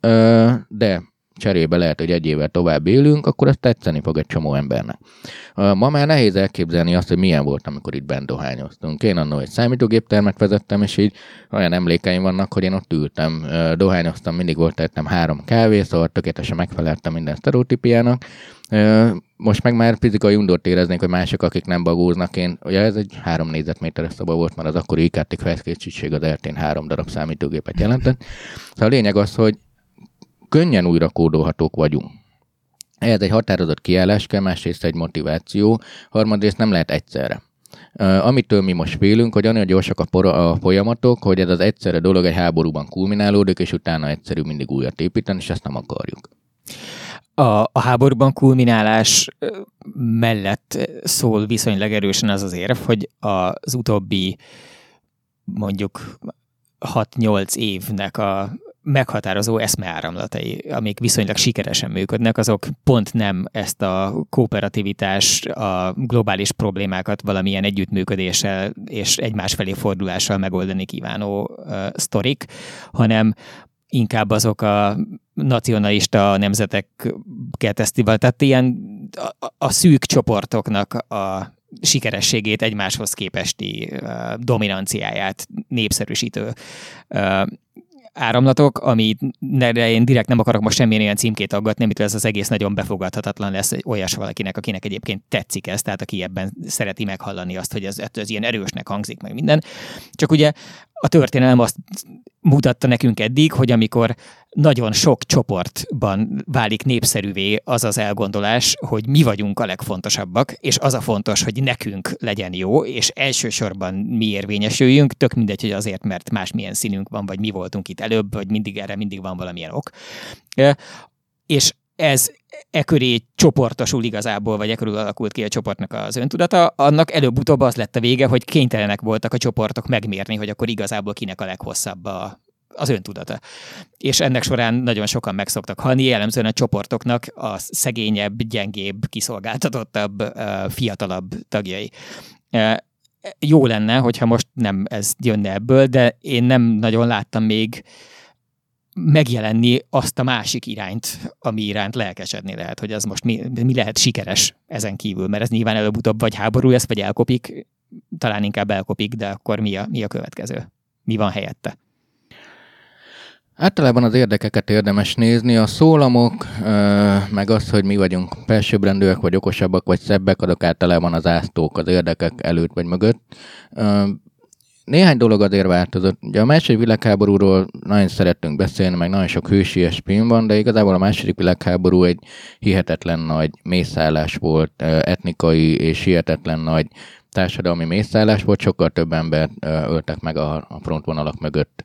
de cserébe lehet, hogy egy évvel tovább élünk, akkor azt tetszeni fog egy csomó embernek. Ma már nehéz elképzelni azt, hogy milyen volt, amikor itt bent dohányoztunk. Én annól egy számítógéptermet vezettem, és így olyan emlékeim vannak, hogy én ott ültem, dohányoztam, mindig volt tettem három kávé, szóval tökéletesen megfeleltem minden sztereotípiának. Most meg már fizikai undort éreznék, hogy mások, akik nem bagóznak. Én, ugye ez egy három négyzetméteres szoba volt, mert az akkori IKT felkészítség az eltén három darab számítógépet jelentett. Szóval a lényeg az, hogy könnyen újra kódolhatók vagyunk. Ehhez egy határozott kiállás kell, másrészt egy motiváció, harmadrészt nem lehet egyszerre. Uh, amitől mi most félünk, hogy annyira gyorsak a, por- a folyamatok, hogy ez az egyszerre dolog egy háborúban kulminálódik, és utána egyszerű mindig újat építeni, és ezt nem akarjuk. A, a háborúban kulminálás mellett szól viszonylag erősen az az érv, hogy az utóbbi mondjuk 6-8 évnek a meghatározó eszmeáramlatai, amik viszonylag sikeresen működnek, azok pont nem ezt a kooperativitást, a globális problémákat valamilyen együttműködéssel és egymás felé fordulással megoldani kívánó uh, sztorik, hanem inkább azok a nacionalista nemzeteket esztival, tehát ilyen a, a szűk csoportoknak a sikerességét egymáshoz képesti uh, dominanciáját népszerűsítő uh, áramlatok, ami én direkt nem akarok most semmilyen ilyen címkét aggatni, amitől ez az egész nagyon befogadhatatlan lesz olyas valakinek, akinek egyébként tetszik ez, tehát aki ebben szereti meghallani azt, hogy ez, ez ilyen erősnek hangzik meg minden. Csak ugye a történelem azt mutatta nekünk eddig, hogy amikor nagyon sok csoportban válik népszerűvé az az elgondolás, hogy mi vagyunk a legfontosabbak, és az a fontos, hogy nekünk legyen jó, és elsősorban mi érvényesüljünk, tök mindegy, hogy azért, mert más milyen színünk van, vagy mi voltunk itt előbb, vagy mindig erre mindig van valamilyen ok. És ez e köré csoportosul igazából, vagy e körül alakult ki a csoportnak az öntudata, annak előbb-utóbb az lett a vége, hogy kénytelenek voltak a csoportok megmérni, hogy akkor igazából kinek a leghosszabb a, az öntudata. És ennek során nagyon sokan megszoktak halni, jellemzően a csoportoknak a szegényebb, gyengébb, kiszolgáltatottabb, fiatalabb tagjai. Jó lenne, hogyha most nem ez jönne ebből, de én nem nagyon láttam még megjelenni azt a másik irányt, ami iránt lelkesedni lehet, hogy az most mi, mi lehet sikeres ezen kívül, mert ez nyilván előbb-utóbb vagy háború lesz, vagy elkopik, talán inkább elkopik, de akkor mi a, mi a következő? Mi van helyette? Általában az érdekeket érdemes nézni, a szólamok, meg az, hogy mi vagyunk felsőbbrendűek, vagy okosabbak, vagy szebbek, azok általában az ásztók az érdekek előtt vagy mögött. Néhány dolog azért változott. Ugye a második világháborúról nagyon szerettünk beszélni, meg nagyon sok hősies film van, de igazából a második világháború egy hihetetlen nagy mészállás volt, etnikai és hihetetlen nagy társadalmi mészállás volt, sokkal több ember öltek meg a frontvonalak mögött,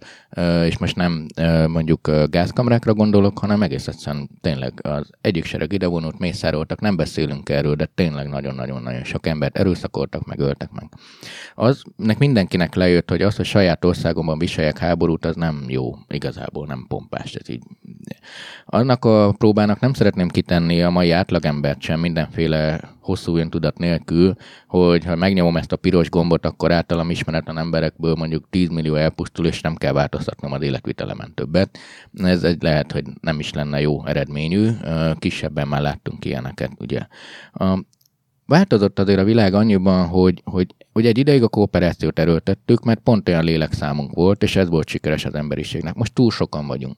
és most nem mondjuk gázkamrákra gondolok, hanem egész egyszerűen tényleg az egyik sereg ide vonult, mészároltak, nem beszélünk erről, de tényleg nagyon-nagyon-nagyon sok embert erőszakoltak, meg öltek meg. Az, nek mindenkinek lejött, hogy az, hogy saját országomban viseljek háborút, az nem jó, igazából nem pompás. Ez így. Annak a próbának nem szeretném kitenni a mai átlagembert sem mindenféle hosszú öntudat nélkül, hogy ha megnyomom ezt a piros gombot, akkor általam ismeretlen emberekből mondjuk 10 millió elpusztul, és nem kell változtatnom az életvitelemen többet. Ez egy lehet, hogy nem is lenne jó eredményű, kisebben már láttunk ilyeneket, ugye. Változott azért a világ annyiban, hogy, hogy, hogy egy ideig a kooperációt erőltettük, mert pont olyan lélekszámunk volt, és ez volt sikeres az emberiségnek. Most túl sokan vagyunk.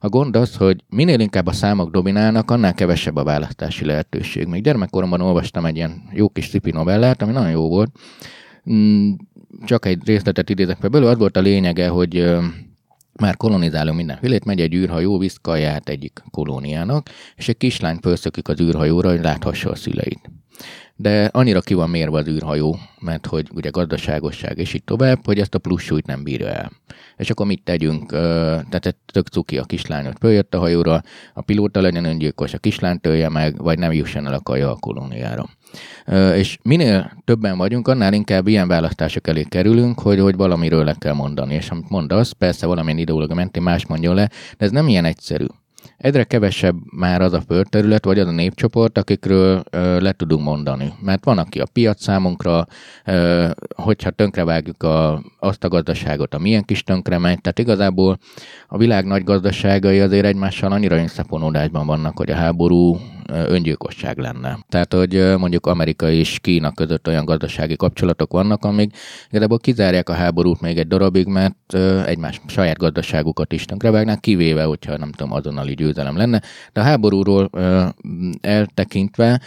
A gond az, hogy minél inkább a számok dominálnak, annál kevesebb a választási lehetőség. Még gyermekkoromban olvastam egy ilyen jó kis szipi novellát, ami nagyon jó volt. Mm, csak egy részletet idézek fel belőle, az volt a lényege, hogy már kolonizálunk mindenfélét, megy egy űrhajó, visz kaját egyik kolóniának, és egy kislány felszökik az űrhajóra, hogy láthassa a szüleit. De annyira ki van mérve az űrhajó, mert hogy ugye gazdaságosság és így tovább, hogy ezt a plusz súlyt nem bírja el. És akkor mit tegyünk? Tehát tök cuki a kislányot följött a hajóra, a pilóta legyen öngyilkos, a kislány tölje meg, vagy nem jusson el a kaja a kolóniára. És minél többen vagyunk, annál inkább ilyen választások elé kerülünk, hogy, hogy valamiről le kell mondani. És amit mondasz, persze valamilyen ideológia mentén más mondjon le, de ez nem ilyen egyszerű. Egyre kevesebb már az a földterület, vagy az a népcsoport, akikről ö, le tudunk mondani. Mert van, aki a piac számunkra, ö, hogyha tönkrevágjuk a, azt a gazdaságot, a milyen kis tönkre megy, tehát igazából a világ nagy gazdaságai azért egymással annyira összefonódásban vannak, hogy a háború öngyilkosság lenne. Tehát, hogy mondjuk Amerika és Kína között olyan gazdasági kapcsolatok vannak, amik igazából kizárják a háborút még egy darabig, mert egymás saját gazdaságukat is tönkrevágnak, kivéve, hogyha nem tudom, azonnali győzelem lenne. De a háborúról eltekintve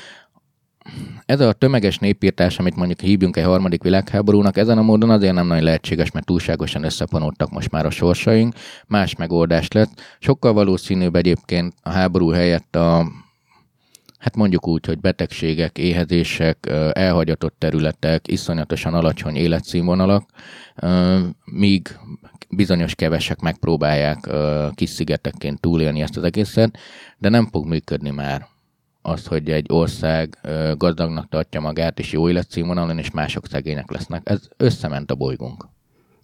ez a tömeges népírtás, amit mondjuk hívjunk egy harmadik világháborúnak, ezen a módon azért nem nagyon lehetséges, mert túlságosan összepanódtak most már a sorsaink, más megoldás lett. Sokkal valószínűbb egyébként a háború helyett a hát mondjuk úgy, hogy betegségek, éhezések, elhagyatott területek, iszonyatosan alacsony életszínvonalak, míg bizonyos kevesek megpróbálják kis szigetekként túlélni ezt az egészet, de nem fog működni már az, hogy egy ország gazdagnak tartja magát, és jó életszínvonalon, és mások szegények lesznek. Ez összement a bolygónk.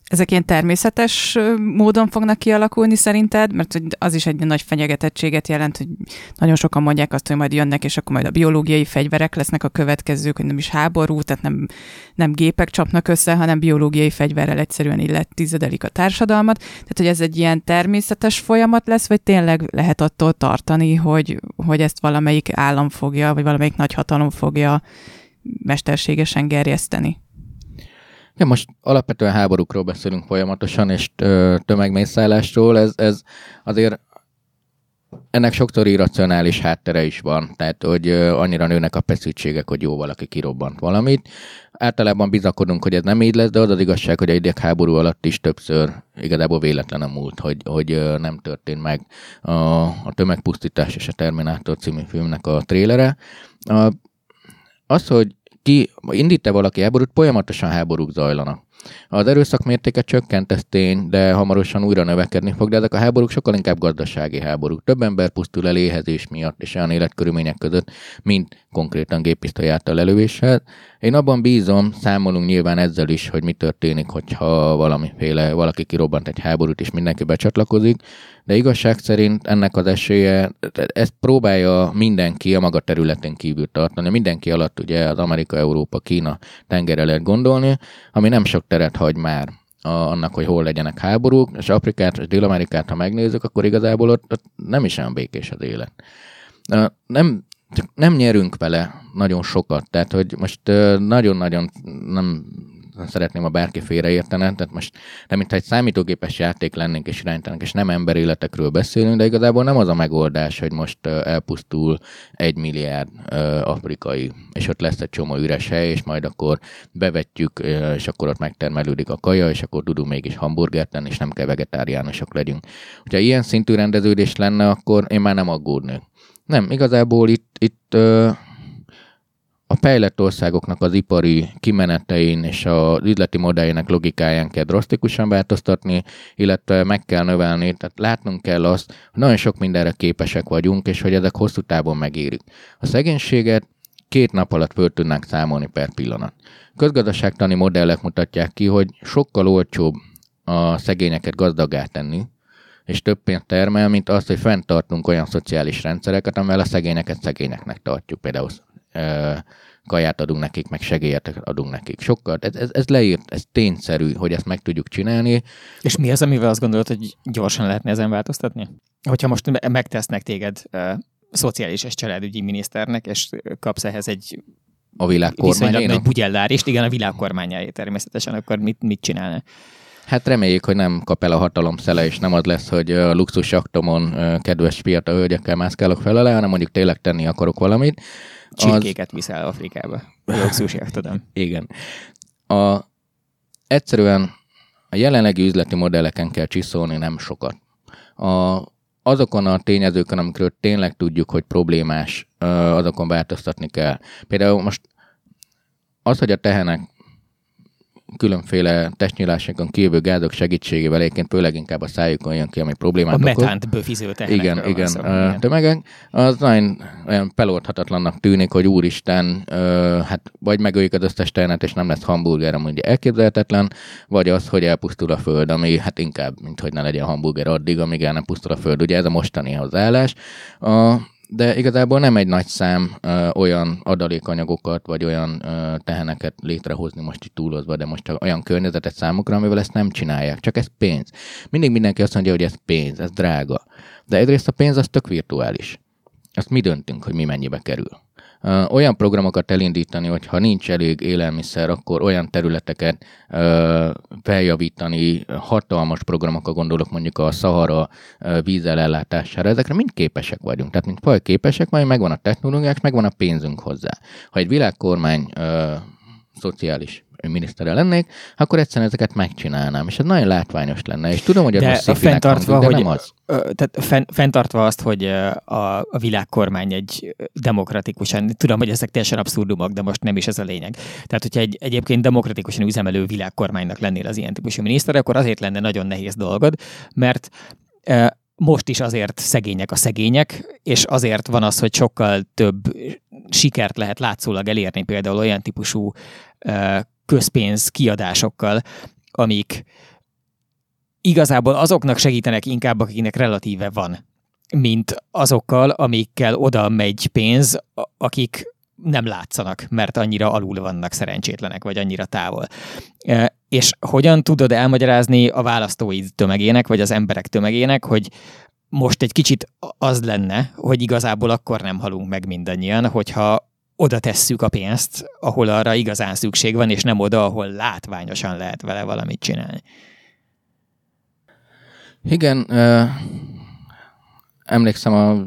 Ezek ilyen természetes módon fognak kialakulni szerinted? Mert az is egy nagy fenyegetettséget jelent, hogy nagyon sokan mondják azt, hogy majd jönnek, és akkor majd a biológiai fegyverek lesznek a következők, hogy nem is háború, tehát nem, nem gépek csapnak össze, hanem biológiai fegyverrel egyszerűen illet tizedelik a társadalmat. Tehát, hogy ez egy ilyen természetes folyamat lesz, vagy tényleg lehet attól tartani, hogy, hogy ezt valamelyik állam fogja, vagy valamelyik nagyhatalom fogja mesterségesen gerjeszteni? Ja, most alapvetően háborúkról beszélünk folyamatosan, és tömegmészállásról. Ez, ez azért ennek sokszor irracionális háttere is van, tehát hogy annyira nőnek a feszültségek, hogy jó valaki kirobbant valamit. Általában bizakodunk, hogy ez nem így lesz, de az az igazság, hogy egy háború alatt is többször igazából véletlen a múlt, hogy, hogy nem történt meg a, a tömegpusztítás és a Terminátor című filmnek a trélere. Az, hogy ki indít-e valaki háborút, folyamatosan háborúk zajlanak. Az erőszak mértéke csökkent, ez tény, de hamarosan újra növekedni fog, de ezek a háborúk sokkal inkább gazdasági háborúk. Több ember pusztul el éhezés miatt és olyan életkörülmények között, mint konkrétan gépisztoly által. Én abban bízom, számolunk nyilván ezzel is, hogy mi történik, hogyha valamiféle, valaki kirobbant egy háborút és mindenki becsatlakozik, de igazság szerint ennek az esélye, ezt próbálja mindenki a maga területén kívül tartani. Mindenki alatt ugye az Amerika, Európa, Kína tengerre lehet gondolni, ami nem sok teret hagy már annak, hogy hol legyenek háborúk, és Afrikát és Dél-Amerikát, ha megnézzük, akkor igazából ott, ott nem is olyan békés az élet. Nem, csak nem nyerünk vele nagyon sokat, tehát hogy most nagyon-nagyon nem szeretném, a bárki félreértene, tehát most nem mintha egy számítógépes játék lennénk és irányítanak, és nem emberéletekről beszélünk, de igazából nem az a megoldás, hogy most elpusztul egy milliárd afrikai, és ott lesz egy csomó üres hely, és majd akkor bevetjük, és akkor ott megtermelődik a kaja, és akkor tudunk mégis hamburgert tenni, és nem kell vegetáriánusok legyünk. Ha ilyen szintű rendeződés lenne, akkor én már nem aggódnék. Nem, igazából itt, itt a fejlett országoknak az ipari kimenetein és az üzleti modelljének logikáján kell drasztikusan változtatni, illetve meg kell növelni, tehát látnunk kell azt, hogy nagyon sok mindenre képesek vagyunk, és hogy ezek hosszú távon megérik. A szegénységet két nap alatt föl tudnánk számolni per pillanat. Közgazdaságtani modellek mutatják ki, hogy sokkal olcsóbb a szegényeket gazdagá tenni, és több pénzt termel, mint azt, hogy fenntartunk olyan szociális rendszereket, amivel a szegényeket szegényeknek tartjuk. Például kaját adunk nekik, meg segélyet adunk nekik. Sokkal, ez, ez, ez leírt, ez tényszerű, hogy ezt meg tudjuk csinálni. És mi az, amivel azt gondolod, hogy gyorsan lehetne ezen változtatni? Hogyha most megtesznek téged uh, szociális és családügyi miniszternek, és kapsz ehhez egy a világ kormányának? egy bugyellárist, igen, a világ kormányáé természetesen, akkor mit, mit csinálna? Hát reméljük, hogy nem kap el a hatalom szele, és nem az lesz, hogy a luxus aktomon kedves fiatal hölgyekkel mászkálok fel alá, hanem mondjuk tényleg tenni akarok valamit. Csirkéket az... viszel Afrikába. Luxusért, tudom. Igen. A, egyszerűen a jelenlegi üzleti modelleken kell csiszolni nem sokat. A, azokon a tényezőkön, amikről tényleg tudjuk, hogy problémás, azokon változtatni kell. Például most az, hogy a tehenek különféle testnyilásokon kívül gázok segítségével egyébként főleg inkább a szájukon jön ki, ami problémát A metánt bőfiző Igen, igen. Szó, igen. tömegek, az nagyon olyan feloldhatatlannak tűnik, hogy úristen, hát vagy megöljük az összes tehenet, és nem lesz hamburger, ami elképzelhetetlen, vagy az, hogy elpusztul a föld, ami hát inkább, mint hogy ne legyen hamburger addig, amíg el nem pusztul a föld. Ugye ez a mostani hozzáállás. A, de igazából nem egy nagy szám ö, olyan adalékanyagokat, vagy ö, teheneket létrehozni most itt túlozva, de most csak olyan környezetet számukra, amivel ezt nem csinálják. Csak ez pénz. Mindig mindenki azt mondja, hogy ez pénz, ez drága. De egyrészt a pénz az tök virtuális. Azt mi döntünk, hogy mi mennyibe kerül olyan programokat elindítani, hogy ha nincs elég élelmiszer, akkor olyan területeket feljavítani, hatalmas programokra gondolok mondjuk a Szahara vízelellátására, ezekre mind képesek vagyunk. Tehát mint faj képesek, majd megvan a technológiák, megvan a pénzünk hozzá. Ha egy világkormány szociális minisztere lennék, akkor egyszerűen ezeket megcsinálnám, és ez nagyon látványos lenne, és tudom, hogy ez most szép fenntartva, hangzik, de hogy, nem az. Tehát fenn, fenntartva azt, hogy a, a világkormány egy demokratikusan, tudom, hogy ezek teljesen abszurdumok, de most nem is ez a lényeg. Tehát, hogyha egy egyébként demokratikusan üzemelő világkormánynak lennél az ilyen típusú miniszter, akkor azért lenne nagyon nehéz dolgod, mert most is azért szegények a szegények, és azért van az, hogy sokkal több sikert lehet látszólag elérni például olyan típusú közpénz kiadásokkal, amik igazából azoknak segítenek inkább, akiknek relatíve van, mint azokkal, amikkel oda megy pénz, akik nem látszanak, mert annyira alul vannak szerencsétlenek, vagy annyira távol. És hogyan tudod elmagyarázni a választóid tömegének, vagy az emberek tömegének, hogy most egy kicsit az lenne, hogy igazából akkor nem halunk meg mindannyian, hogyha oda tesszük a pénzt, ahol arra igazán szükség van, és nem oda, ahol látványosan lehet vele valamit csinálni. Igen, uh, emlékszem a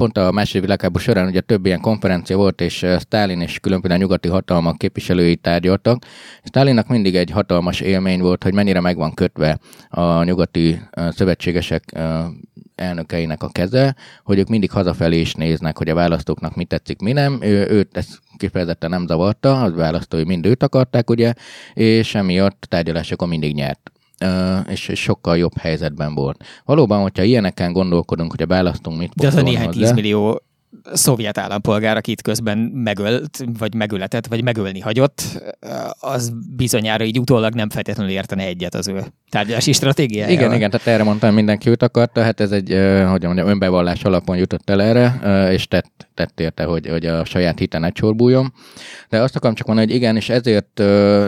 pont a második világháború során ugye több ilyen konferencia volt, és Stalin és különböző nyugati hatalmak képviselői tárgyaltak. Stalinnak mindig egy hatalmas élmény volt, hogy mennyire meg van kötve a nyugati szövetségesek elnökeinek a keze, hogy ők mindig hazafelé is néznek, hogy a választóknak mi tetszik, mi nem. Ő, őt ez kifejezetten nem zavarta, az választói mind őt akarták, ugye, és emiatt tárgyalásokon mindig nyert és sokkal jobb helyzetben volt. Valóban, hogyha ilyeneken gondolkodunk, hogy a választunk mit De az a néhány tízmillió szovjet állampolgár, akit közben megölt, vagy megöletett, vagy megölni hagyott, az bizonyára így utólag nem feltétlenül értene egyet az ő tárgyalási stratégiája. Igen, igen, tehát erre mondtam, mindenki őt akarta, hát ez egy, hogy mondjam, önbevallás alapon jutott el erre, és tett, tett érte, hogy, hogy a saját hite ne csorbuljon. De azt akarom csak mondani, hogy igen, és ezért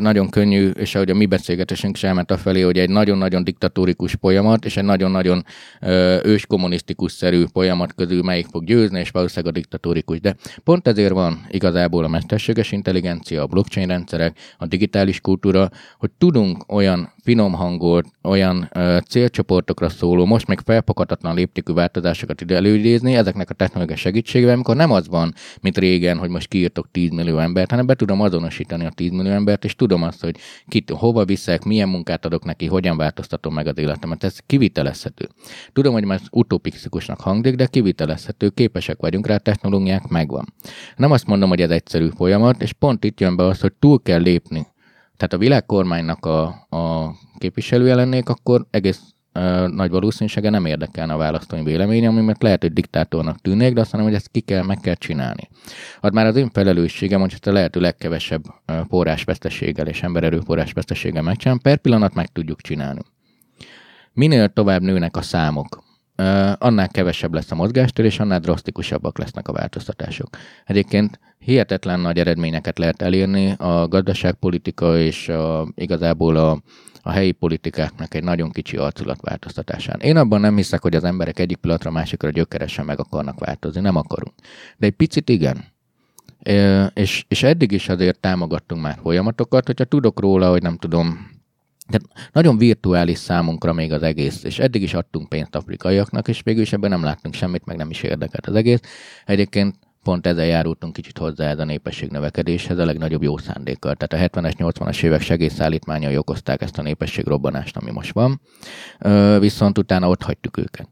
nagyon könnyű, és ahogy a mi beszélgetésünk is elment felé, hogy egy nagyon-nagyon diktatórikus folyamat, és egy nagyon-nagyon ős kommunisztikus-szerű folyamat közül melyik fog győzni, és valószínűleg a diktatórikus. De pont ezért van igazából a mesterséges intelligencia, a blockchain rendszerek, a digitális kultúra, hogy tudunk olyan finom hangolt, olyan ö, célcsoportokra szóló, most még felpakatatlan léptékű változásokat ide előidézni, ezeknek a technológiai segítségével, amikor nem az van, mint régen, hogy most kiírtok 10 millió embert, hanem be tudom azonosítani a 10 millió embert, és tudom azt, hogy kit, hova viszek, milyen munkát adok neki, hogyan változtatom meg az életemet. Ez kivitelezhető. Tudom, hogy már utopikusnak hangzik, de kivitelezhető, képesek vagyunk rá, technológiák megvan. Nem azt mondom, hogy ez egyszerű folyamat, és pont itt jön be az, hogy túl kell lépni tehát a világkormánynak a, a képviselője lennék, akkor egész uh, nagy valószínűsége nem érdekelne a választói véleménye, ami mert lehet, hogy diktátornak tűnnék, de azt mondom, hogy ezt ki kell, meg kell csinálni. Hát már az én felelősségem, hogy ezt a lehető legkevesebb forrásveszteséggel és embererőforrás veszteséggel megcsinálni, per pillanat meg tudjuk csinálni. Minél tovább nőnek a számok, annál kevesebb lesz a mozgástér, és annál drasztikusabbak lesznek a változtatások. Egyébként hihetetlen nagy eredményeket lehet elérni a gazdaságpolitika és a, igazából a, a helyi politikáknak egy nagyon kicsi arculatváltoztatásán. Én abban nem hiszek, hogy az emberek egyik pillanatra másikra gyökeresen meg akarnak változni, nem akarunk. De egy picit igen. É, és, és eddig is azért támogattunk már folyamatokat, hogyha tudok róla, hogy nem tudom, tehát nagyon virtuális számunkra még az egész, és eddig is adtunk pénzt afrikaiaknak, és végül is ebben nem láttunk semmit, meg nem is érdekelt az egész. Egyébként pont ezzel járultunk kicsit hozzá ez a népesség növekedéshez a legnagyobb jó szándékkal. Tehát a 70-es, 80-as évek segélyszállítmányai okozták ezt a népesség robbanást, ami most van, viszont utána ott hagytuk őket.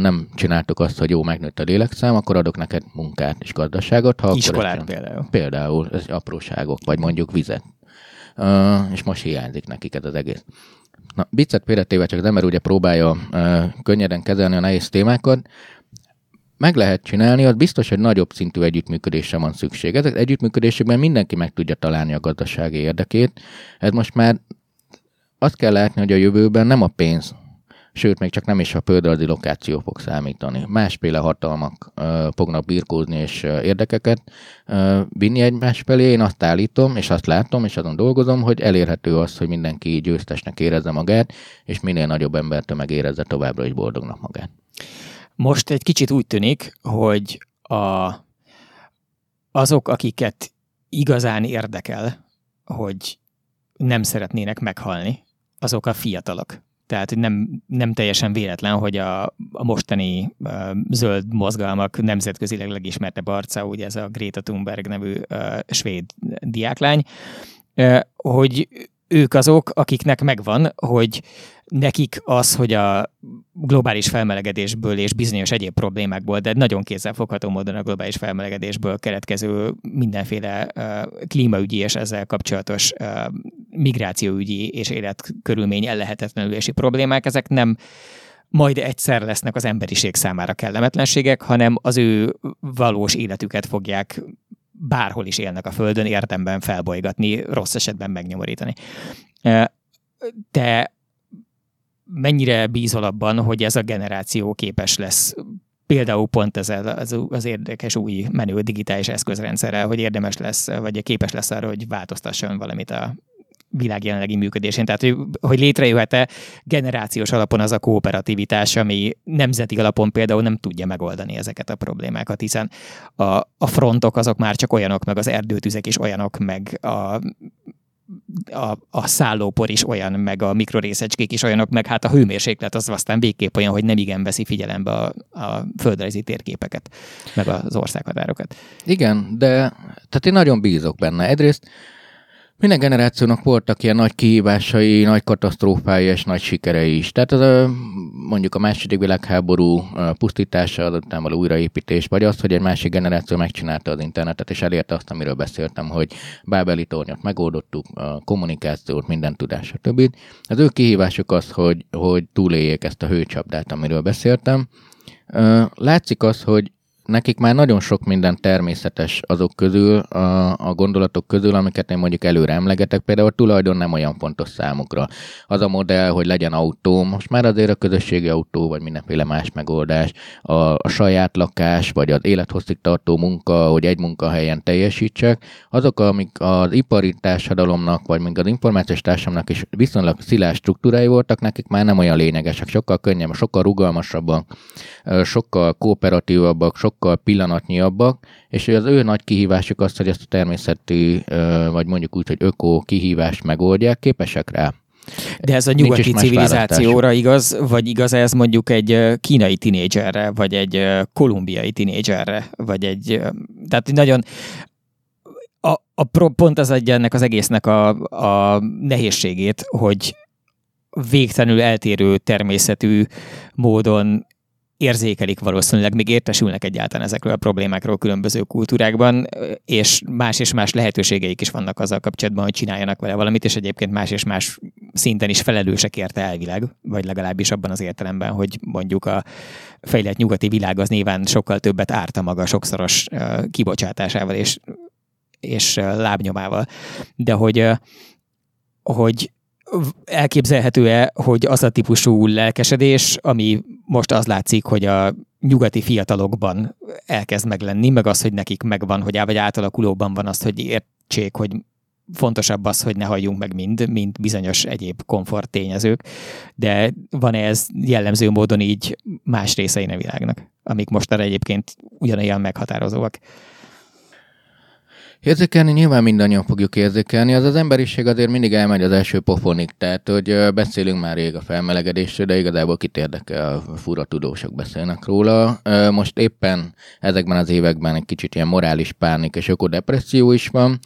nem csináltuk azt, hogy jó, megnőtt a lélekszám, akkor adok neked munkát és gazdaságot. Ha Iskolát például. Például, ez apróságok, vagy mondjuk vizet. És most hiányzik nekik ez az egész. Na, viccet félretéve csak az ember ugye próbálja könnyeden kezelni a nehéz témákat, meg lehet csinálni, az biztos, hogy nagyobb szintű együttműködésre van szükség. Ezek együttműködésekben mindenki meg tudja találni a gazdasági érdekét. Ez most már azt kell látni, hogy a jövőben nem a pénz, sőt, még csak nem is a földrajzi lokáció fog számítani. Másféle hatalmak uh, fognak birkózni és uh, érdekeket uh, vinni egymás felé. Én azt állítom, és azt látom, és azon dolgozom, hogy elérhető az, hogy mindenki győztesnek érezze magát, és minél nagyobb embertömeg érezze továbbra is boldognak magát. Most egy kicsit úgy tűnik, hogy a, azok, akiket igazán érdekel, hogy nem szeretnének meghalni, azok a fiatalok. Tehát nem, nem teljesen véletlen, hogy a, a mostani uh, zöld mozgalmak nemzetközileg legismertebb arca, ugye ez a Greta Thunberg nevű uh, svéd diáklány, hogy ők azok, akiknek megvan, hogy nekik az, hogy a globális felmelegedésből és bizonyos egyéb problémákból, de nagyon kézzelfogható módon a globális felmelegedésből keletkező mindenféle uh, klímaügyi és ezzel kapcsolatos uh, migrációügyi és életkörülmény ellehetetlenülési problémák, ezek nem majd egyszer lesznek az emberiség számára kellemetlenségek, hanem az ő valós életüket fogják bárhol is élnek a Földön, érdemben felbolygatni, rossz esetben megnyomorítani. De mennyire bízol abban, hogy ez a generáció képes lesz például pont ezzel az, az érdekes új menő digitális eszközrendszerrel, hogy érdemes lesz, vagy képes lesz arra, hogy változtasson valamit a világ jelenlegi működésén. Tehát, hogy, hogy létrejöhet-e generációs alapon az a kooperativitás, ami nemzeti alapon például nem tudja megoldani ezeket a problémákat, hiszen a, a frontok azok már csak olyanok, meg az erdőtüzek is olyanok, meg a a, a szállópor is olyan, meg a mikrorészecskék is olyanok, meg hát a hőmérséklet az aztán végképp olyan, hogy nem igen veszi figyelembe a, a földrajzi térképeket, meg az országhatárokat. Igen, de tehát én nagyon bízok benne. Egyrészt minden generációnak voltak ilyen nagy kihívásai, nagy katasztrófái és nagy sikerei is. Tehát az mondjuk a második világháború pusztítása, azután való újraépítés, vagy az, hogy egy másik generáció megcsinálta az internetet, és elérte azt, amiről beszéltem, hogy Bábeli tornyot megoldottuk, a kommunikációt, minden tudás, stb. Az ő kihívásuk az, hogy, hogy túléljék ezt a hőcsapdát, amiről beszéltem. Látszik az, hogy nekik már nagyon sok minden természetes azok közül, a, a gondolatok közül, amiket én mondjuk előre emlegetek, például a tulajdon nem olyan fontos számukra. Az a modell, hogy legyen autó, most már azért a közösségi autó, vagy mindenféle más megoldás, a, a saját lakás, vagy az élethosszig tartó munka, hogy egy munkahelyen teljesítsek, azok, amik az ipari társadalomnak, vagy még az információs társadalomnak is viszonylag szilárd struktúrái voltak, nekik már nem olyan lényegesek, sokkal könnyebb, sokkal rugalmasabbak, sokkal kooperatívabbak, sokkal pillanatnyiabbak, és az ő nagy kihívásuk az, hogy ezt a természeti, vagy mondjuk úgy, hogy öko kihívást megoldják, képesek rá. De ez a nyugati civilizációra igaz, vagy igaz ez mondjuk egy kínai tinédzserre, vagy egy kolumbiai tinédzserre, vagy egy, tehát nagyon a, a pont az adja ennek az egésznek a, a nehézségét, hogy végtelenül eltérő természetű módon érzékelik valószínűleg, még értesülnek egyáltalán ezekről a problémákról különböző kultúrákban, és más és más lehetőségeik is vannak azzal kapcsolatban, hogy csináljanak vele valamit, és egyébként más és más szinten is felelősek érte elvileg, vagy legalábbis abban az értelemben, hogy mondjuk a fejlett nyugati világ az nyilván sokkal többet árta maga sokszoros kibocsátásával és, és lábnyomával. De hogy, hogy elképzelhető-e, hogy az a típusú lelkesedés, ami most az látszik, hogy a nyugati fiatalokban elkezd meglenni, meg az, hogy nekik megvan, hogy vagy átalakulóban van az, hogy értsék, hogy fontosabb az, hogy ne halljunk meg mind, mint bizonyos egyéb komfort tényezők, de van-e ez jellemző módon így más részein a világnak, amik most egyébként ugyanolyan meghatározóak? Érzékelni nyilván mindannyian fogjuk érzékelni, az az emberiség azért mindig elmegy az első pofonig, tehát hogy beszélünk már rég a felmelegedésről, de igazából kit érdekel, fura tudósok beszélnek róla. Most éppen ezekben az években egy kicsit ilyen morális pánik és ökodepresszió is van.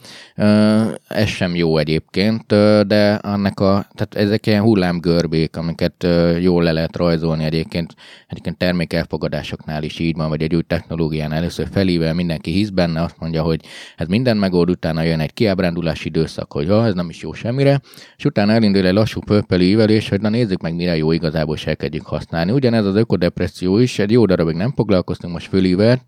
Ez sem jó egyébként, de annak a, tehát ezek ilyen hullámgörbék, amiket jól le lehet rajzolni egyébként, egyébként termékelfogadásoknál is így van, vagy egy új technológián először felível mindenki hisz benne, azt mondja, hogy ez mind minden megold, utána jön egy kiábrándulási időszak, hogy ha, ez nem is jó semmire, és utána elindul egy lassú pörpeli ívelés, hogy na nézzük meg, mire jó igazából, és elkezdjük használni. Ugyanez az ökodepresszió is, egy jó darabig nem foglalkoztunk, most fölívert,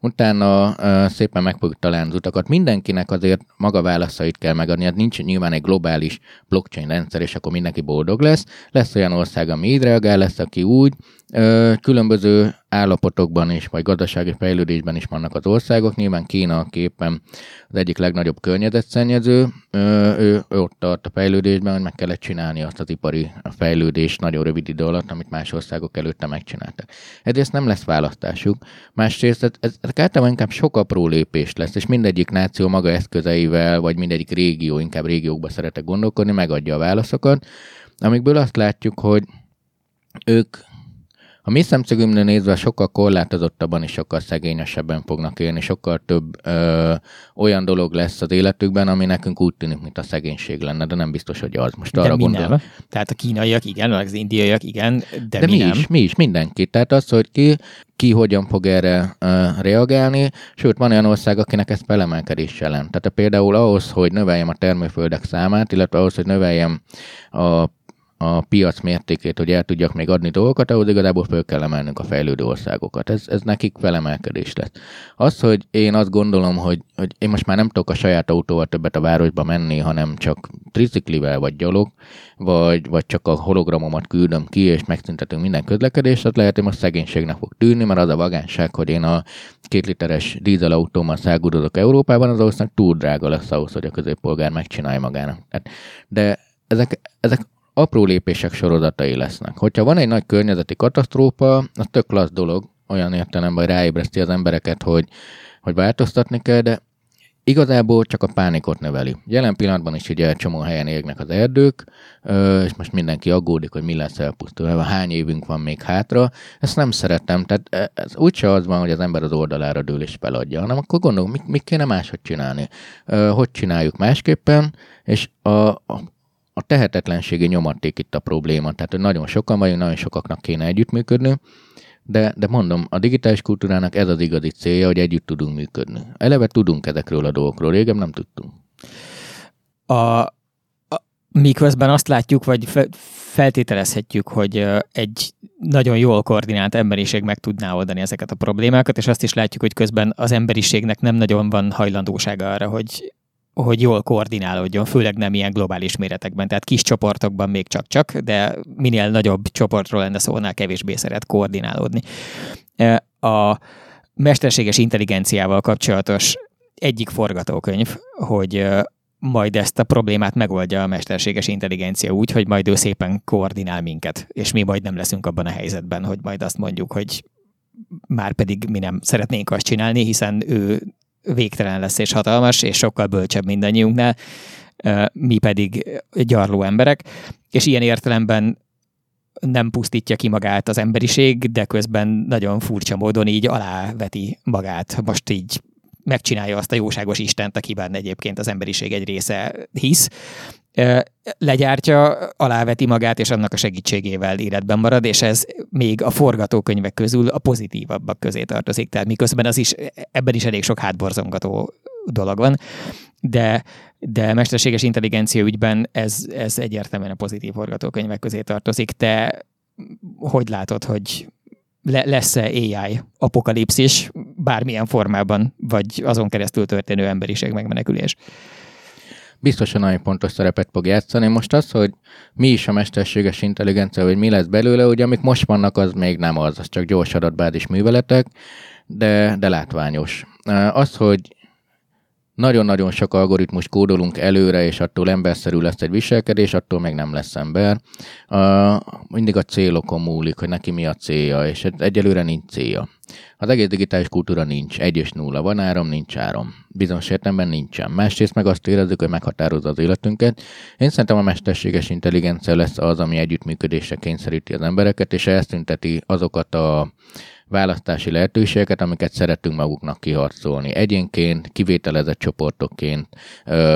utána uh, szépen meg fogjuk találni az utakat. Mindenkinek azért maga válaszait kell megadni, hát nincs nyilván egy globális blockchain rendszer, és akkor mindenki boldog lesz. Lesz olyan ország, ami így reagál, lesz, aki úgy. Különböző állapotokban is, vagy gazdasági fejlődésben is vannak az országok. Nyilván Kína képen az egyik legnagyobb környezetszennyező. Ő, ő ott tart a fejlődésben, hogy meg kellett csinálni azt az ipari fejlődést nagyon rövid idő alatt, amit más országok előtte megcsináltak. Egyrészt nem lesz választásuk, másrészt ez, ezek általában inkább sok apró lépés lesz, és mindegyik náció maga eszközeivel, vagy mindegyik régió, inkább régiókba szeretek gondolkodni, megadja a válaszokat, amikből azt látjuk, hogy ők a mi szemszögünknél nézve sokkal korlátozottabban és sokkal szegényesebben fognak élni, sokkal több ö, olyan dolog lesz az életükben, ami nekünk úgy tűnik, mint a szegénység lenne, de nem biztos, hogy az. Most de arra gondolom. Tehát a kínaiak igen, az indiaiak igen, de, De mi, mi, nem. is, mi is, mindenki. Tehát az, hogy ki, ki hogyan fog erre uh, reagálni, sőt, van olyan ország, akinek ez felemelkedés jelent. Tehát például ahhoz, hogy növeljem a termőföldek számát, illetve ahhoz, hogy növeljem a a piac mértékét, hogy el tudjak még adni dolgokat, ahhoz igazából föl kell emelnünk a fejlődő országokat. Ez, ez nekik felemelkedés lesz. Az, hogy én azt gondolom, hogy, hogy én most már nem tudok a saját autóval többet a városba menni, hanem csak triciklivel vagy gyalog, vagy, vagy csak a hologramomat küldöm ki, és megszüntetünk minden közlekedést, az lehet, hogy most szegénységnek fog tűnni, mert az a vagánság, hogy én a két literes dízelautómmal száguldozok Európában, az ország túl drága lesz ahhoz, hogy a középpolgár megcsinálja magának. De ezek, ezek apró lépések sorozatai lesznek. Hogyha van egy nagy környezeti katasztrófa, az tök klassz dolog, olyan értelemben, hogy ráébreszti az embereket, hogy, hogy változtatni kell, de igazából csak a pánikot növeli. Jelen pillanatban is ugye csomó helyen égnek az erdők, és most mindenki aggódik, hogy mi lesz elpusztulva, hány évünk van még hátra. Ezt nem szeretem, tehát ez úgyse az van, hogy az ember az oldalára dől és feladja, hanem akkor gondolom, mit, mit kéne máshogy csinálni. Hogy csináljuk másképpen, és a a tehetetlenségi nyomaték itt a probléma. Tehát, hogy nagyon sokan vagyunk, nagyon sokaknak kéne együttműködni, de, de mondom, a digitális kultúrának ez az igazi célja, hogy együtt tudunk működni. Eleve tudunk ezekről a dolgokról, régen nem tudtunk. A, a, miközben azt látjuk, vagy fe, feltételezhetjük, hogy egy nagyon jól koordinált emberiség meg tudná oldani ezeket a problémákat, és azt is látjuk, hogy közben az emberiségnek nem nagyon van hajlandósága arra, hogy hogy jól koordinálódjon, főleg nem ilyen globális méretekben, tehát kis csoportokban még csak-csak, de minél nagyobb csoportról lenne szó, annál kevésbé szeret koordinálódni. A mesterséges intelligenciával kapcsolatos egyik forgatókönyv, hogy majd ezt a problémát megoldja a mesterséges intelligencia úgy, hogy majd ő szépen koordinál minket, és mi majd nem leszünk abban a helyzetben, hogy majd azt mondjuk, hogy már pedig mi nem szeretnénk azt csinálni, hiszen ő végtelen lesz és hatalmas, és sokkal bölcsebb mindannyiunknál, mi pedig gyarló emberek, és ilyen értelemben nem pusztítja ki magát az emberiség, de közben nagyon furcsa módon így aláveti magát. Most így megcsinálja azt a jóságos Istent, akiben egyébként az emberiség egy része hisz, legyártja, aláveti magát, és annak a segítségével életben marad, és ez még a forgatókönyvek közül a pozitívabbak közé tartozik. Tehát miközben az is, ebben is elég sok hátborzongató dolog van, de, de mesterséges intelligencia ügyben ez, ez egyértelműen a pozitív forgatókönyvek közé tartozik. Te hogy látod, hogy le, lesz-e AI apokalipszis bármilyen formában, vagy azon keresztül történő emberiség megmenekülés? Biztosan nagyon pontos szerepet fog játszani. Most az, hogy mi is a mesterséges intelligencia, vagy mi lesz belőle, ugye amik most vannak, az még nem az, az csak gyors adatbázis műveletek, de, de látványos. Az, hogy nagyon-nagyon sok algoritmus kódolunk előre, és attól emberszerű lesz egy viselkedés, attól még nem lesz ember. mindig a célokon múlik, hogy neki mi a célja, és egyelőre nincs célja. Az egész digitális kultúra nincs, egy és nulla, van áram, nincs áram. Bizonyos értelemben nincsen. Másrészt meg azt érezzük, hogy meghatározza az életünket. Én szerintem a mesterséges intelligencia lesz az, ami együttműködésre kényszeríti az embereket, és elszünteti azokat a választási lehetőségeket, amiket szeretünk maguknak kiharcolni. Egyénként, kivételezett csoportokként,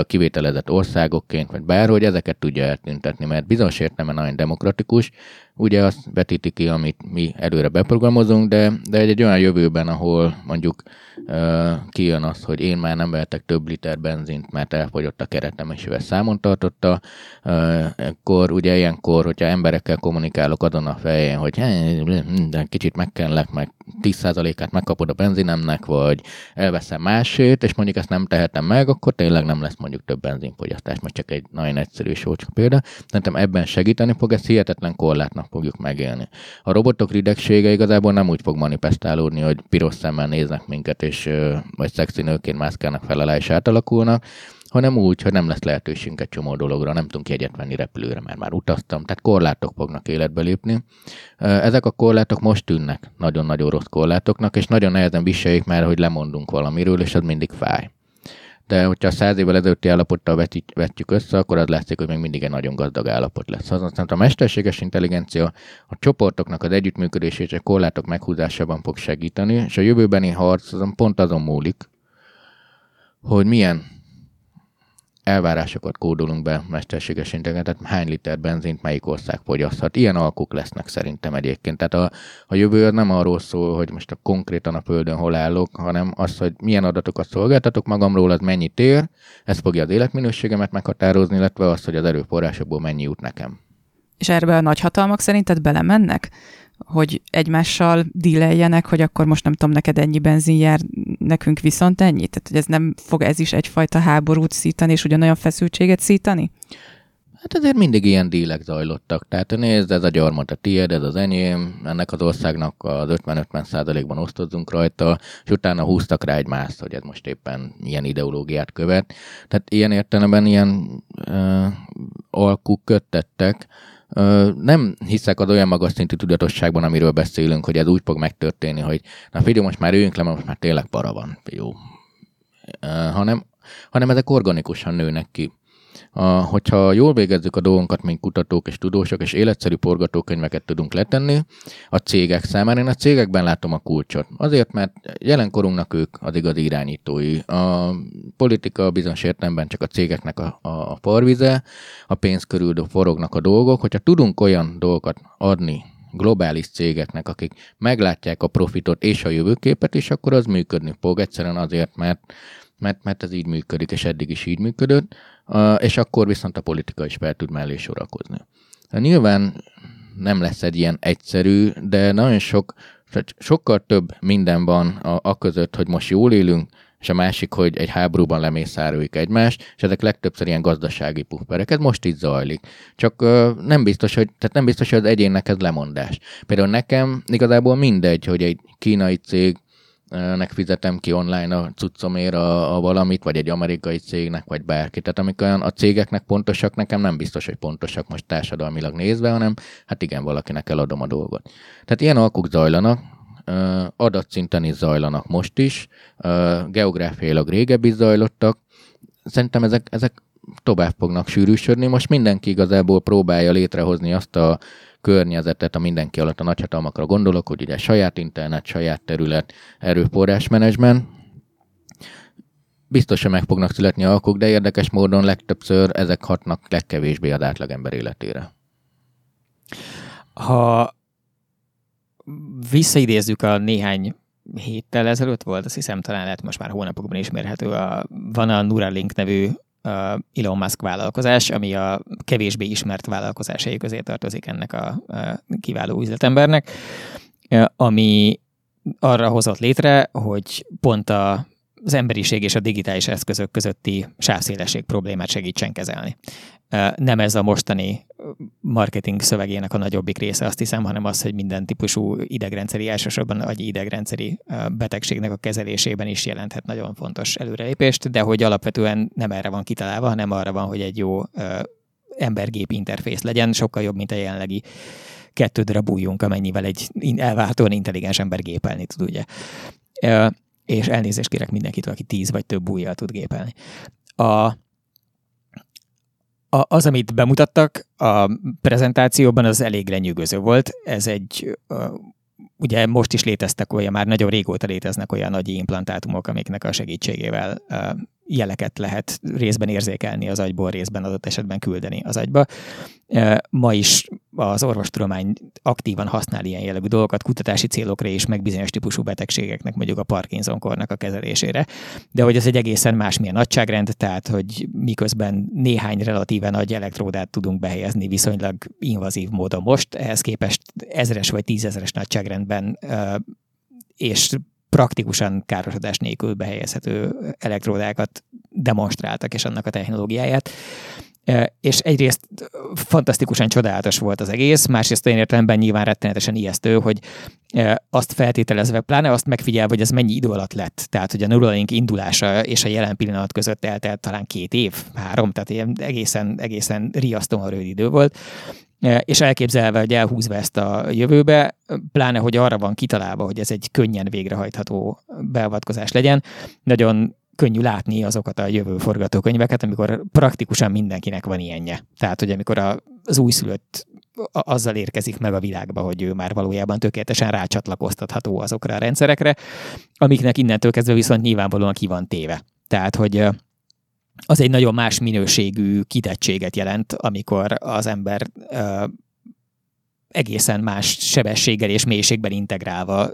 kivételezett országokként, vagy bárhogy ezeket tudja eltüntetni, mert bizonyos értelemben nagyon demokratikus, ugye azt vetíti ki, amit mi előre beprogramozunk, de, de egy, egy olyan jövőben, ahol mondjuk uh, kijön az, hogy én már nem vehetek több liter benzint, mert elfogyott a keretem, és ő ezt számon tartotta, uh, akkor ugye ilyenkor, hogyha emberekkel kommunikálok adon a fején, hogy de kicsit megkenlek, meg 10%-át megkapod a benzinemnek, vagy elveszem másét, és mondjuk ezt nem tehetem meg, akkor tényleg nem lesz mondjuk több benzinfogyasztás, most csak egy nagyon egyszerű és példa. Szerintem ebben segíteni fog, ez hihetetlen korlátnak fogjuk megélni. A robotok ridegsége igazából nem úgy fog manifestálódni, hogy piros szemmel néznek minket, és vagy szexi nőként mászkálnak fel alá és átalakulnak, hanem úgy, hogy nem lesz lehetőségünk egy csomó dologra, nem tudunk jegyet venni repülőre, mert már utaztam, tehát korlátok fognak életbe lépni. Ezek a korlátok most tűnnek nagyon-nagyon rossz korlátoknak, és nagyon nehezen viseljék már, hogy lemondunk valamiről, és az mindig fáj. De hogyha száz évvel ezelőtti állapottal vetjük össze, akkor az látszik, hogy még mindig egy nagyon gazdag állapot lesz. Azon a mesterséges intelligencia a csoportoknak az együttműködését és a korlátok meghúzásában fog segíteni, és a jövőbeni harc azon pont azon múlik, hogy milyen elvárásokat kódolunk be mesterséges intelligenciát, hány liter benzint melyik ország fogyaszthat. Ilyen alkuk lesznek szerintem egyébként. Tehát a, a jövő nem arról szól, hogy most a konkrétan a Földön hol állok, hanem az, hogy milyen adatokat szolgáltatok magamról, az mennyit ér, ez fogja az életminőségemet meghatározni, illetve az, hogy az erőforrásokból mennyi jut nekem. És erbe a nagyhatalmak szerinted belemennek? Hogy egymással díleljenek, hogy akkor most nem tudom, neked ennyi benzin jár, nekünk viszont ennyi? Tehát, hogy ez nem fog ez is egyfajta háborút szítani, és ugyanolyan feszültséget szítani? Hát azért mindig ilyen dílek zajlottak. Tehát nézd, ez a gyarmat a tiéd, ez az enyém, ennek az országnak az 50-50 százalékban osztozunk rajta, és utána húztak rá egy más, hogy ez most éppen milyen ideológiát követ. Tehát ilyen értelemben ilyen uh, alkuk köttettek, nem hiszek az olyan magas szintű tudatosságban, amiről beszélünk, hogy ez úgy fog megtörténni, hogy na figyelj, most már üljünk le, most már tényleg para van, jó. Hanem, hanem ezek organikusan nőnek ki a, hogyha jól végezzük a dolgunkat, mint kutatók és tudósok, és életszerű forgatókönyveket tudunk letenni a cégek számára, én a cégekben látom a kulcsot. Azért, mert jelenkorunknak ők az igazi irányítói. A politika bizonyos értelemben csak a cégeknek a, a, a parvize, a pénz körül forognak a dolgok. Hogyha tudunk olyan dolgokat adni globális cégeknek, akik meglátják a profitot és a jövőképet, és akkor az működni fog. Egyszerűen azért, mert mert, mert ez így működik, és eddig is így működött, és akkor viszont a politika is fel tud mellé sorakozni. Nyilván nem lesz egy ilyen egyszerű, de nagyon sok, sokkal több minden van a, a között, hogy most jól élünk, és a másik, hogy egy háborúban lemészároljuk egymást, és ezek legtöbbször ilyen gazdasági pufferek. Ez most itt zajlik. Csak uh, nem biztos, hogy, tehát nem biztos, hogy az egyénnek ez lemondás. Például nekem igazából mindegy, hogy egy kínai cég nek fizetem ki online a cuccomért a, a valamit, vagy egy amerikai cégnek, vagy bárki. Tehát amik olyan a cégeknek pontosak, nekem nem biztos, hogy pontosak most társadalmilag nézve, hanem hát igen, valakinek eladom a dolgot. Tehát ilyen alkuk zajlanak, adatszinten is zajlanak most is, geográfiailag régebbi zajlottak. Szerintem ezek, ezek tovább fognak sűrűsödni. Most mindenki igazából próbálja létrehozni azt a környezetet, a mindenki alatt a nagyhatalmakra gondolok, hogy ugye saját internet, saját terület, erőforrásmenedzsment, biztosan meg fognak születni alkuk, de érdekes módon legtöbbször ezek hatnak legkevésbé az átlagember életére. Ha visszaidézzük a néhány héttel ezelőtt volt, azt hiszem talán lehet most már hónapokban ismerhető, a, van a Neuralink nevű Elon Musk vállalkozás, ami a kevésbé ismert vállalkozásai közé tartozik ennek a kiváló üzletembernek, ami arra hozott létre, hogy pont a az emberiség és a digitális eszközök közötti sávszélesség problémát segítsen kezelni. Nem ez a mostani marketing szövegének a nagyobbik része, azt hiszem, hanem az, hogy minden típusú idegrendszeri, elsősorban agyi idegrendszeri betegségnek a kezelésében is jelenthet nagyon fontos előrelépést, de hogy alapvetően nem erre van kitalálva, hanem arra van, hogy egy jó embergép interfész legyen, sokkal jobb, mint a jelenlegi kettő darab bújjunk, amennyivel egy elváltóan intelligens ember gépelni tud, ugye. És elnézést kérek mindenkit, aki tíz vagy több bújjal tud gépelni. A, a, az, amit bemutattak a prezentációban, az elég lenyűgöző volt. Ez egy, ugye most is léteztek olyan, már nagyon régóta léteznek olyan nagy implantátumok, amiknek a segítségével jeleket lehet részben érzékelni az agyból, részben adott esetben küldeni az agyba. Ma is az orvostudomány aktívan használ ilyen jellegű dolgokat kutatási célokra és meg bizonyos típusú betegségeknek, mondjuk a Parkinson-kornak a kezelésére. De hogy ez egy egészen másmilyen nagyságrend, tehát hogy miközben néhány relatíven nagy elektródát tudunk behelyezni viszonylag invazív módon most, ehhez képest ezeres vagy tízezeres nagyságrendben és praktikusan károsodás nélkül behelyezhető elektródákat demonstráltak, és annak a technológiáját. És egyrészt fantasztikusan csodálatos volt az egész, másrészt olyan értelemben nyilván rettenetesen ijesztő, hogy azt feltételezve, pláne azt megfigyel, hogy ez mennyi idő alatt lett. Tehát, hogy a Neuralink indulása és a jelen pillanat között eltelt talán két év, három, tehát ilyen egészen, egészen riasztóan rövid idő volt és elképzelve, hogy elhúzva ezt a jövőbe, pláne, hogy arra van kitalálva, hogy ez egy könnyen végrehajtható beavatkozás legyen, nagyon könnyű látni azokat a jövő forgatókönyveket, amikor praktikusan mindenkinek van ilyenje. Tehát, hogy amikor az újszülött azzal érkezik meg a világba, hogy ő már valójában tökéletesen rácsatlakoztatható azokra a rendszerekre, amiknek innentől kezdve viszont nyilvánvalóan ki van téve. Tehát, hogy az egy nagyon más minőségű kitettséget jelent, amikor az ember egészen más sebességgel és mélységben integrálva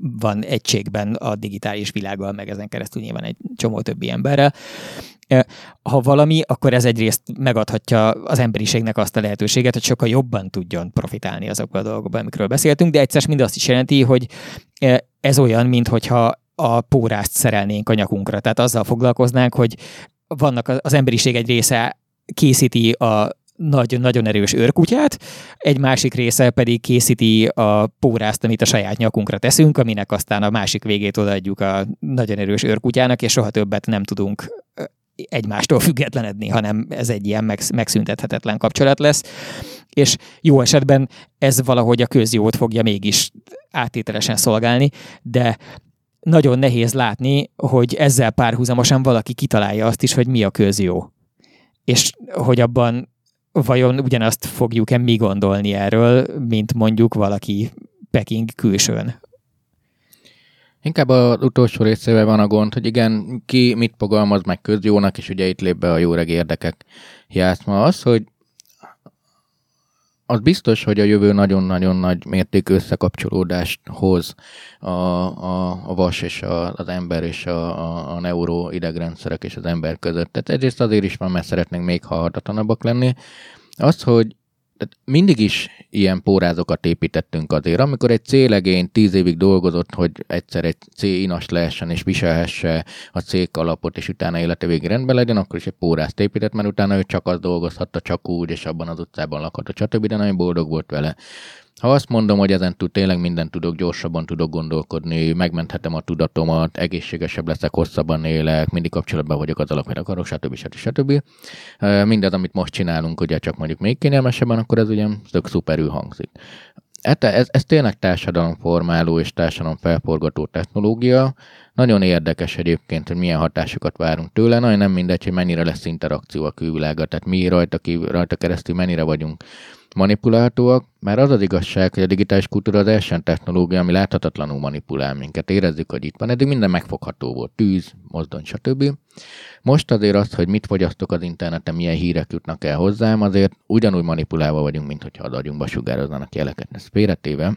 van egységben a digitális világgal, meg ezen keresztül nyilván egy csomó többi emberrel. Ha valami, akkor ez egyrészt megadhatja az emberiségnek azt a lehetőséget, hogy sokkal jobban tudjon profitálni azokból a dolgokból, amikről beszéltünk, de egyszer mind azt is jelenti, hogy ez olyan, mintha a pórást szerelnénk a nyakunkra. Tehát azzal foglalkoznánk, hogy vannak az emberiség egy része készíti a nagy, nagyon erős őrkutyát, egy másik része pedig készíti a pórázt, amit a saját nyakunkra teszünk, aminek aztán a másik végét odaadjuk a nagyon erős őrkutyának, és soha többet nem tudunk egymástól függetlenedni, hanem ez egy ilyen megszüntethetetlen kapcsolat lesz. És jó esetben ez valahogy a közjót fogja mégis áttételesen szolgálni, de nagyon nehéz látni, hogy ezzel párhuzamosan valaki kitalálja azt is, hogy mi a közjó. És hogy abban vajon ugyanazt fogjuk-e mi gondolni erről, mint mondjuk valaki Peking külsőn. Inkább az utolsó részével van a gond, hogy igen, ki mit fogalmaz meg közjónak, és ugye itt lép be a jó érdekek játszma az, hogy az biztos, hogy a jövő nagyon-nagyon nagy mértékű összekapcsolódást hoz a, a, a vas és a, az ember és a, a, a neuro idegrendszerek és az ember között. Tehát egyrészt azért is van, mert szeretnénk még hallhatatlanabbak lenni. Az, hogy tehát mindig is ilyen pórázokat építettünk azért. Amikor egy célegény tíz évig dolgozott, hogy egyszer egy C inas lehessen és viselhesse a cég alapot, és utána élete végig rendben legyen, akkor is egy pórázt épített, mert utána ő csak az dolgozhatta, csak úgy, és abban az utcában lakhatta, stb. De nagyon boldog volt vele. Ha azt mondom, hogy ezen tud, tényleg mindent tudok, gyorsabban tudok gondolkodni, megmenthetem a tudatomat, egészségesebb leszek, hosszabban élek, mindig kapcsolatban vagyok az amit akarok, stb. stb. stb. Mindez, amit most csinálunk, ugye csak mondjuk még kényelmesebben, akkor ez ugye tök szuperül hangzik. Ez, ez tényleg társadalomformáló és társadalomfelforgató technológia. Nagyon érdekes egyébként, hogy milyen hatásokat várunk tőle. Nagyon nem mindegy, hogy mennyire lesz interakció a külvilága, tehát mi rajta, ki, rajta keresztül mennyire vagyunk manipulálhatóak, mert az az igazság, hogy a digitális kultúra az első technológia, ami láthatatlanul manipulál minket. Érezzük, hogy itt van. Eddig minden megfogható volt. Tűz, mozdony, stb. Most azért az, hogy mit fogyasztok az interneten, milyen hírek jutnak el hozzám, azért ugyanúgy manipulálva vagyunk, mint hogyha az agyunkba sugároznának jeleket. Ez félretéve.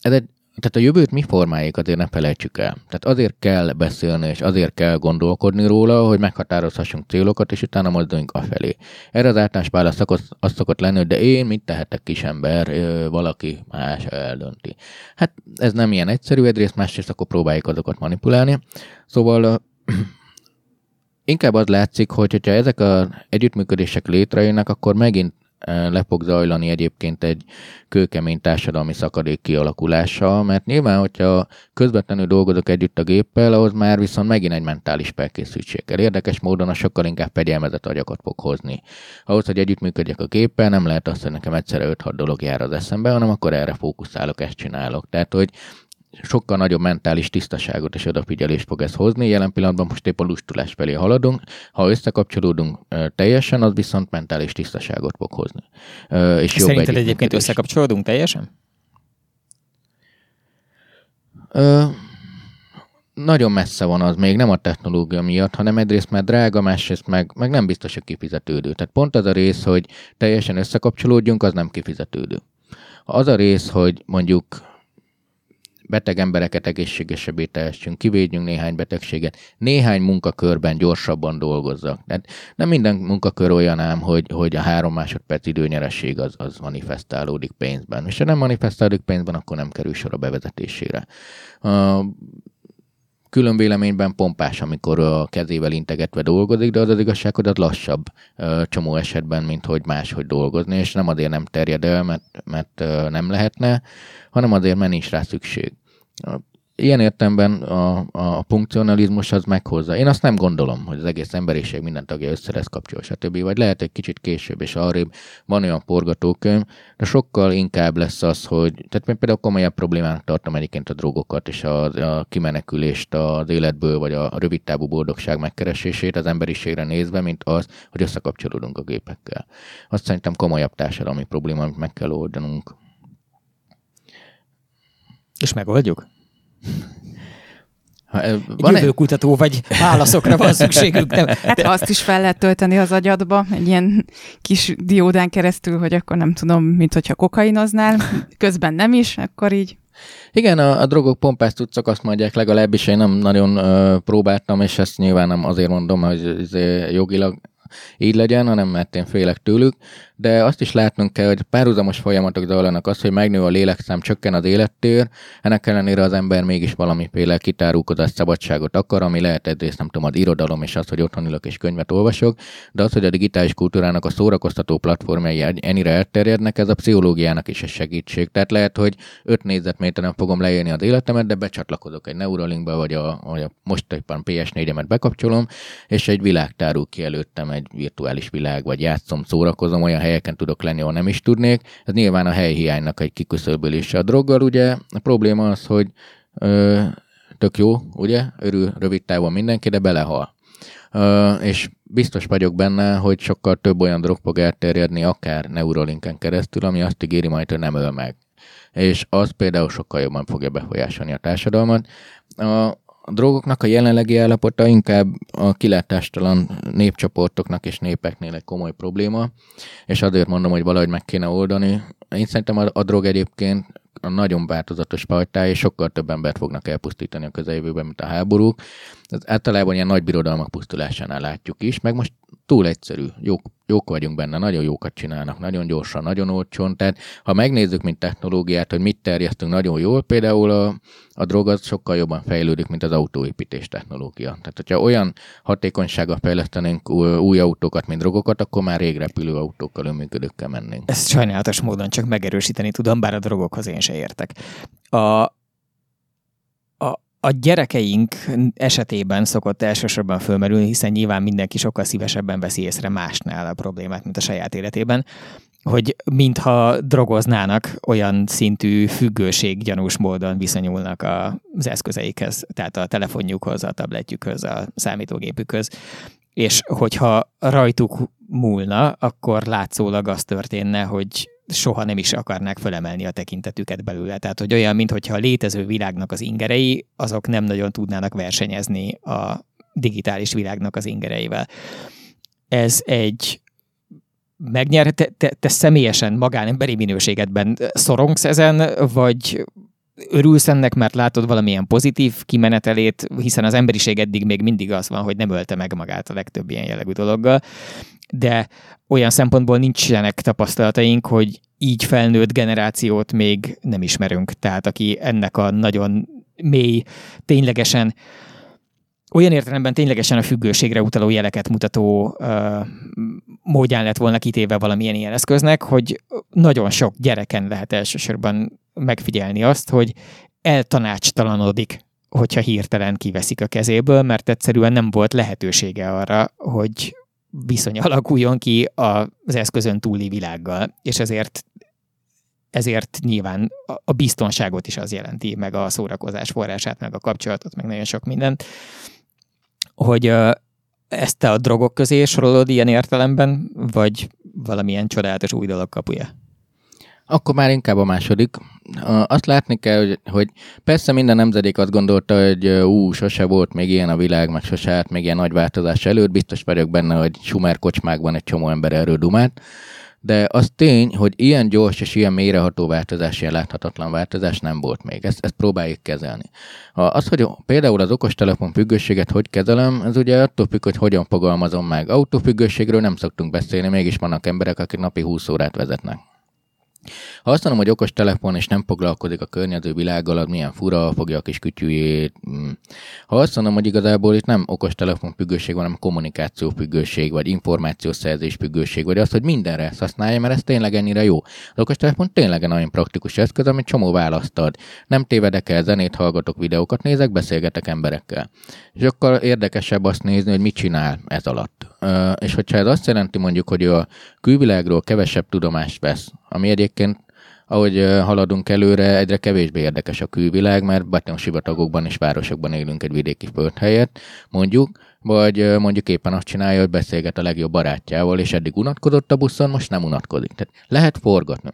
Ez egy tehát a jövőt mi formáljuk, azért ne felejtsük el. Tehát azért kell beszélni, és azért kell gondolkodni róla, hogy meghatározhassunk célokat, és utána mozduljunk afelé. Erre az általános válasz szokott, az szokott lenni, hogy de én mit tehetek kisember, valaki más eldönti. Hát ez nem ilyen egyszerű, egyrészt másrészt akkor próbáljuk azokat manipulálni. Szóval inkább az látszik, hogy hogyha ezek az együttműködések létrejönnek, akkor megint le fog zajlani egyébként egy kőkemény társadalmi szakadék kialakulása, mert nyilván, hogyha közvetlenül dolgozok együtt a géppel, ahhoz már viszont megint egy mentális felkészültség kell. Érdekes módon a sokkal inkább fegyelmezett agyakat fog hozni. Ahhoz, hogy együttműködjek a géppel, nem lehet azt, hogy nekem egyszerre 5-6 dolog jár az eszembe, hanem akkor erre fókuszálok, ezt csinálok. Tehát, hogy sokkal nagyobb mentális tisztaságot és odafigyelést fog ez hozni. Jelen pillanatban most épp a lustulás felé haladunk. Ha összekapcsolódunk teljesen, az viszont mentális tisztaságot fog hozni. És Szerinted egyébként összekapcsolódunk teljesen? Ö, nagyon messze van az még, nem a technológia miatt, hanem egyrészt már drága, másrészt meg, meg nem biztos, hogy kifizetődő. Tehát pont az a rész, hogy teljesen összekapcsolódjunk, az nem kifizetődő. Az a rész, hogy mondjuk beteg embereket egészségesebbé tehessünk, kivédjünk néhány betegséget, néhány munkakörben gyorsabban dolgozzak. Tehát nem minden munkakör olyan ám, hogy, hogy a három másodperc időnyeresség az, az manifestálódik pénzben. És ha nem manifestálódik pénzben, akkor nem kerül sor a bevezetésére. A külön véleményben pompás, amikor a kezével integetve dolgozik, de az az igazság, hogy az lassabb csomó esetben, mint hogy máshogy dolgozni, és nem azért nem terjed el, mert, mert nem lehetne, hanem azért, mert nincs rá szükség. Ilyen értemben a, a funkcionalizmus az meghozza. Én azt nem gondolom, hogy az egész emberiség minden tagja össze lesz kapcsol, stb. Vagy lehet egy kicsit később és arrébb van olyan forgatókönyv, de sokkal inkább lesz az, hogy, tehát én például komolyabb problémának tartom egyébként a drogokat és a, a kimenekülést az életből, vagy a rövidtávú boldogság megkeresését az emberiségre nézve, mint az, hogy összekapcsolódunk a gépekkel. Azt szerintem komolyabb társadalmi probléma, amit meg kell oldanunk. És megoldjuk? Ha, van Jövőkutató vagy válaszokra van szükségük. Nem? Hát azt is fel lehet tölteni az agyadba, egy ilyen kis diódán keresztül, hogy akkor nem tudom, mint hogyha kokainoznál, közben nem is, akkor így igen, a, a drogok pompás tudszak azt mondják, legalábbis én nem nagyon uh, próbáltam, és ezt nyilván nem azért mondom, hogy jogilag így legyen, hanem mert én félek tőlük, de azt is látnunk kell, hogy párhuzamos folyamatok zajlanak az, hogy megnő a lélekszám, csökken az élettér, ennek ellenére az ember mégis valamiféle kitárulkozás szabadságot akar, ami lehet egyrészt nem tudom, az irodalom és az, hogy otthon ülök és könyvet olvasok, de az, hogy a digitális kultúrának a szórakoztató platformjai ennyire elterjednek, ez a pszichológiának is egy segítség. Tehát lehet, hogy 5 négyzetméteren fogom leélni az életemet, de becsatlakozok egy Neuralinkbe, vagy a, vagy a most éppen PS4-emet bekapcsolom, és egy világ tárul ki előttem, egy virtuális világ, vagy játszom, szórakozom olyan helyeken tudok lenni, ahol nem is tudnék. Ez nyilván a helyhiánynak egy kiküszöbölése. A droggal ugye a probléma az, hogy ö, tök jó, ugye, örül rövid távon mindenki, de belehal. Ö, és biztos vagyok benne, hogy sokkal több olyan drog fog elterjedni, akár Neuralinken keresztül, ami azt ígéri majd, hogy nem öl meg. És az például sokkal jobban fogja befolyásolni a társadalmat. A, a drogoknak a jelenlegi állapota inkább a kilátástalan népcsoportoknak és népeknél egy komoly probléma, és azért mondom, hogy valahogy meg kéne oldani. Én szerintem a, a drog egyébként a nagyon változatos fajtája, és sokkal több embert fognak elpusztítani a közeljövőben, mint a háborúk. Ez általában ilyen nagy birodalmak pusztulásánál látjuk is, meg most túl egyszerű, jók, jók vagyunk benne, nagyon jókat csinálnak, nagyon gyorsan, nagyon olcsón. Tehát ha megnézzük, mint technológiát, hogy mit terjesztünk nagyon jól, például a, a drog az sokkal jobban fejlődik, mint az autóépítés technológia. Tehát, hogyha olyan hatékonysággal fejlesztenénk új autókat, mint drogokat, akkor már rég repülő autókkal, önműködőkkel mennénk. Ezt sajnálatos módon csak megerősíteni tudom, bár a drogokhoz én se értek. A, a gyerekeink esetében szokott elsősorban fölmerülni, hiszen nyilván mindenki sokkal szívesebben veszi észre másnál a problémát, mint a saját életében, hogy mintha drogoznának, olyan szintű függőség gyanús módon viszonyulnak az eszközeikhez, tehát a telefonjukhoz, a tabletjükhöz, a számítógépükhöz, és hogyha rajtuk múlna, akkor látszólag az történne, hogy soha nem is akarnák fölemelni a tekintetüket belőle. Tehát, hogy olyan, mintha a létező világnak az ingerei, azok nem nagyon tudnának versenyezni a digitális világnak az ingereivel. Ez egy megnyer, te, te, te személyesen magánemberi minőségedben szorongsz ezen, vagy örülsz ennek, mert látod valamilyen pozitív kimenetelét, hiszen az emberiség eddig még mindig az van, hogy nem ölte meg magát a legtöbb ilyen jellegű dologgal, de olyan szempontból nincsenek tapasztalataink, hogy így felnőtt generációt még nem ismerünk. Tehát aki ennek a nagyon mély, ténylegesen olyan értelemben ténylegesen a függőségre utaló jeleket mutató ö, módján lett volna kitéve valamilyen ilyen eszköznek, hogy nagyon sok gyereken lehet elsősorban megfigyelni azt, hogy eltanácstalanodik, hogyha hirtelen kiveszik a kezéből, mert egyszerűen nem volt lehetősége arra, hogy viszony alakuljon ki az eszközön túli világgal, és ezért ezért nyilván a biztonságot is az jelenti, meg a szórakozás forrását, meg a kapcsolatot, meg nagyon sok mindent, hogy ezt te a drogok közé sorolod ilyen értelemben, vagy valamilyen csodálatos új dolog kapuja? Akkor már inkább a második. Azt látni kell, hogy, persze minden nemzedék azt gondolta, hogy ú, sose volt még ilyen a világ, meg sose állt még ilyen nagy változás előtt. Biztos vagyok benne, hogy Sumer kocsmákban egy csomó ember erről dumált de az tény, hogy ilyen gyors és ilyen mélyreható változás, ilyen láthatatlan változás nem volt még. Ezt, ezt próbáljuk kezelni. Az, hogy például az okostelefon függőséget hogy kezelem, ez ugye attól függ, hogy hogyan fogalmazom meg. Autófüggőségről nem szoktunk beszélni, mégis vannak emberek, akik napi 20 órát vezetnek. Ha azt mondom, hogy okos telefon, és nem foglalkozik a környező világgal, az milyen fura, fogja a kis kütyűjét. Mm. Ha azt mondom, hogy igazából itt nem okos telefon függőség, hanem kommunikáció függőség, vagy információszerzés függőség, vagy az, hogy mindenre ezt használja, mert ez tényleg ennyire jó. Az okos telefon tényleg egy nagyon praktikus eszköz, amit csomó választ ad. Nem tévedek el, zenét hallgatok, videókat nézek, beszélgetek emberekkel. És akkor érdekesebb azt nézni, hogy mit csinál ez alatt. És hogyha ez azt jelenti mondjuk, hogy a külvilágról kevesebb tudomást vesz, ami egyébként ahogy haladunk előre, egyre kevésbé érdekes a külvilág, mert sivatagokban és városokban élünk egy vidéki föld helyett, mondjuk, vagy mondjuk éppen azt csinálja, hogy beszélget a legjobb barátjával, és eddig unatkozott a buszon, most nem unatkozik. Tehát lehet forgatni.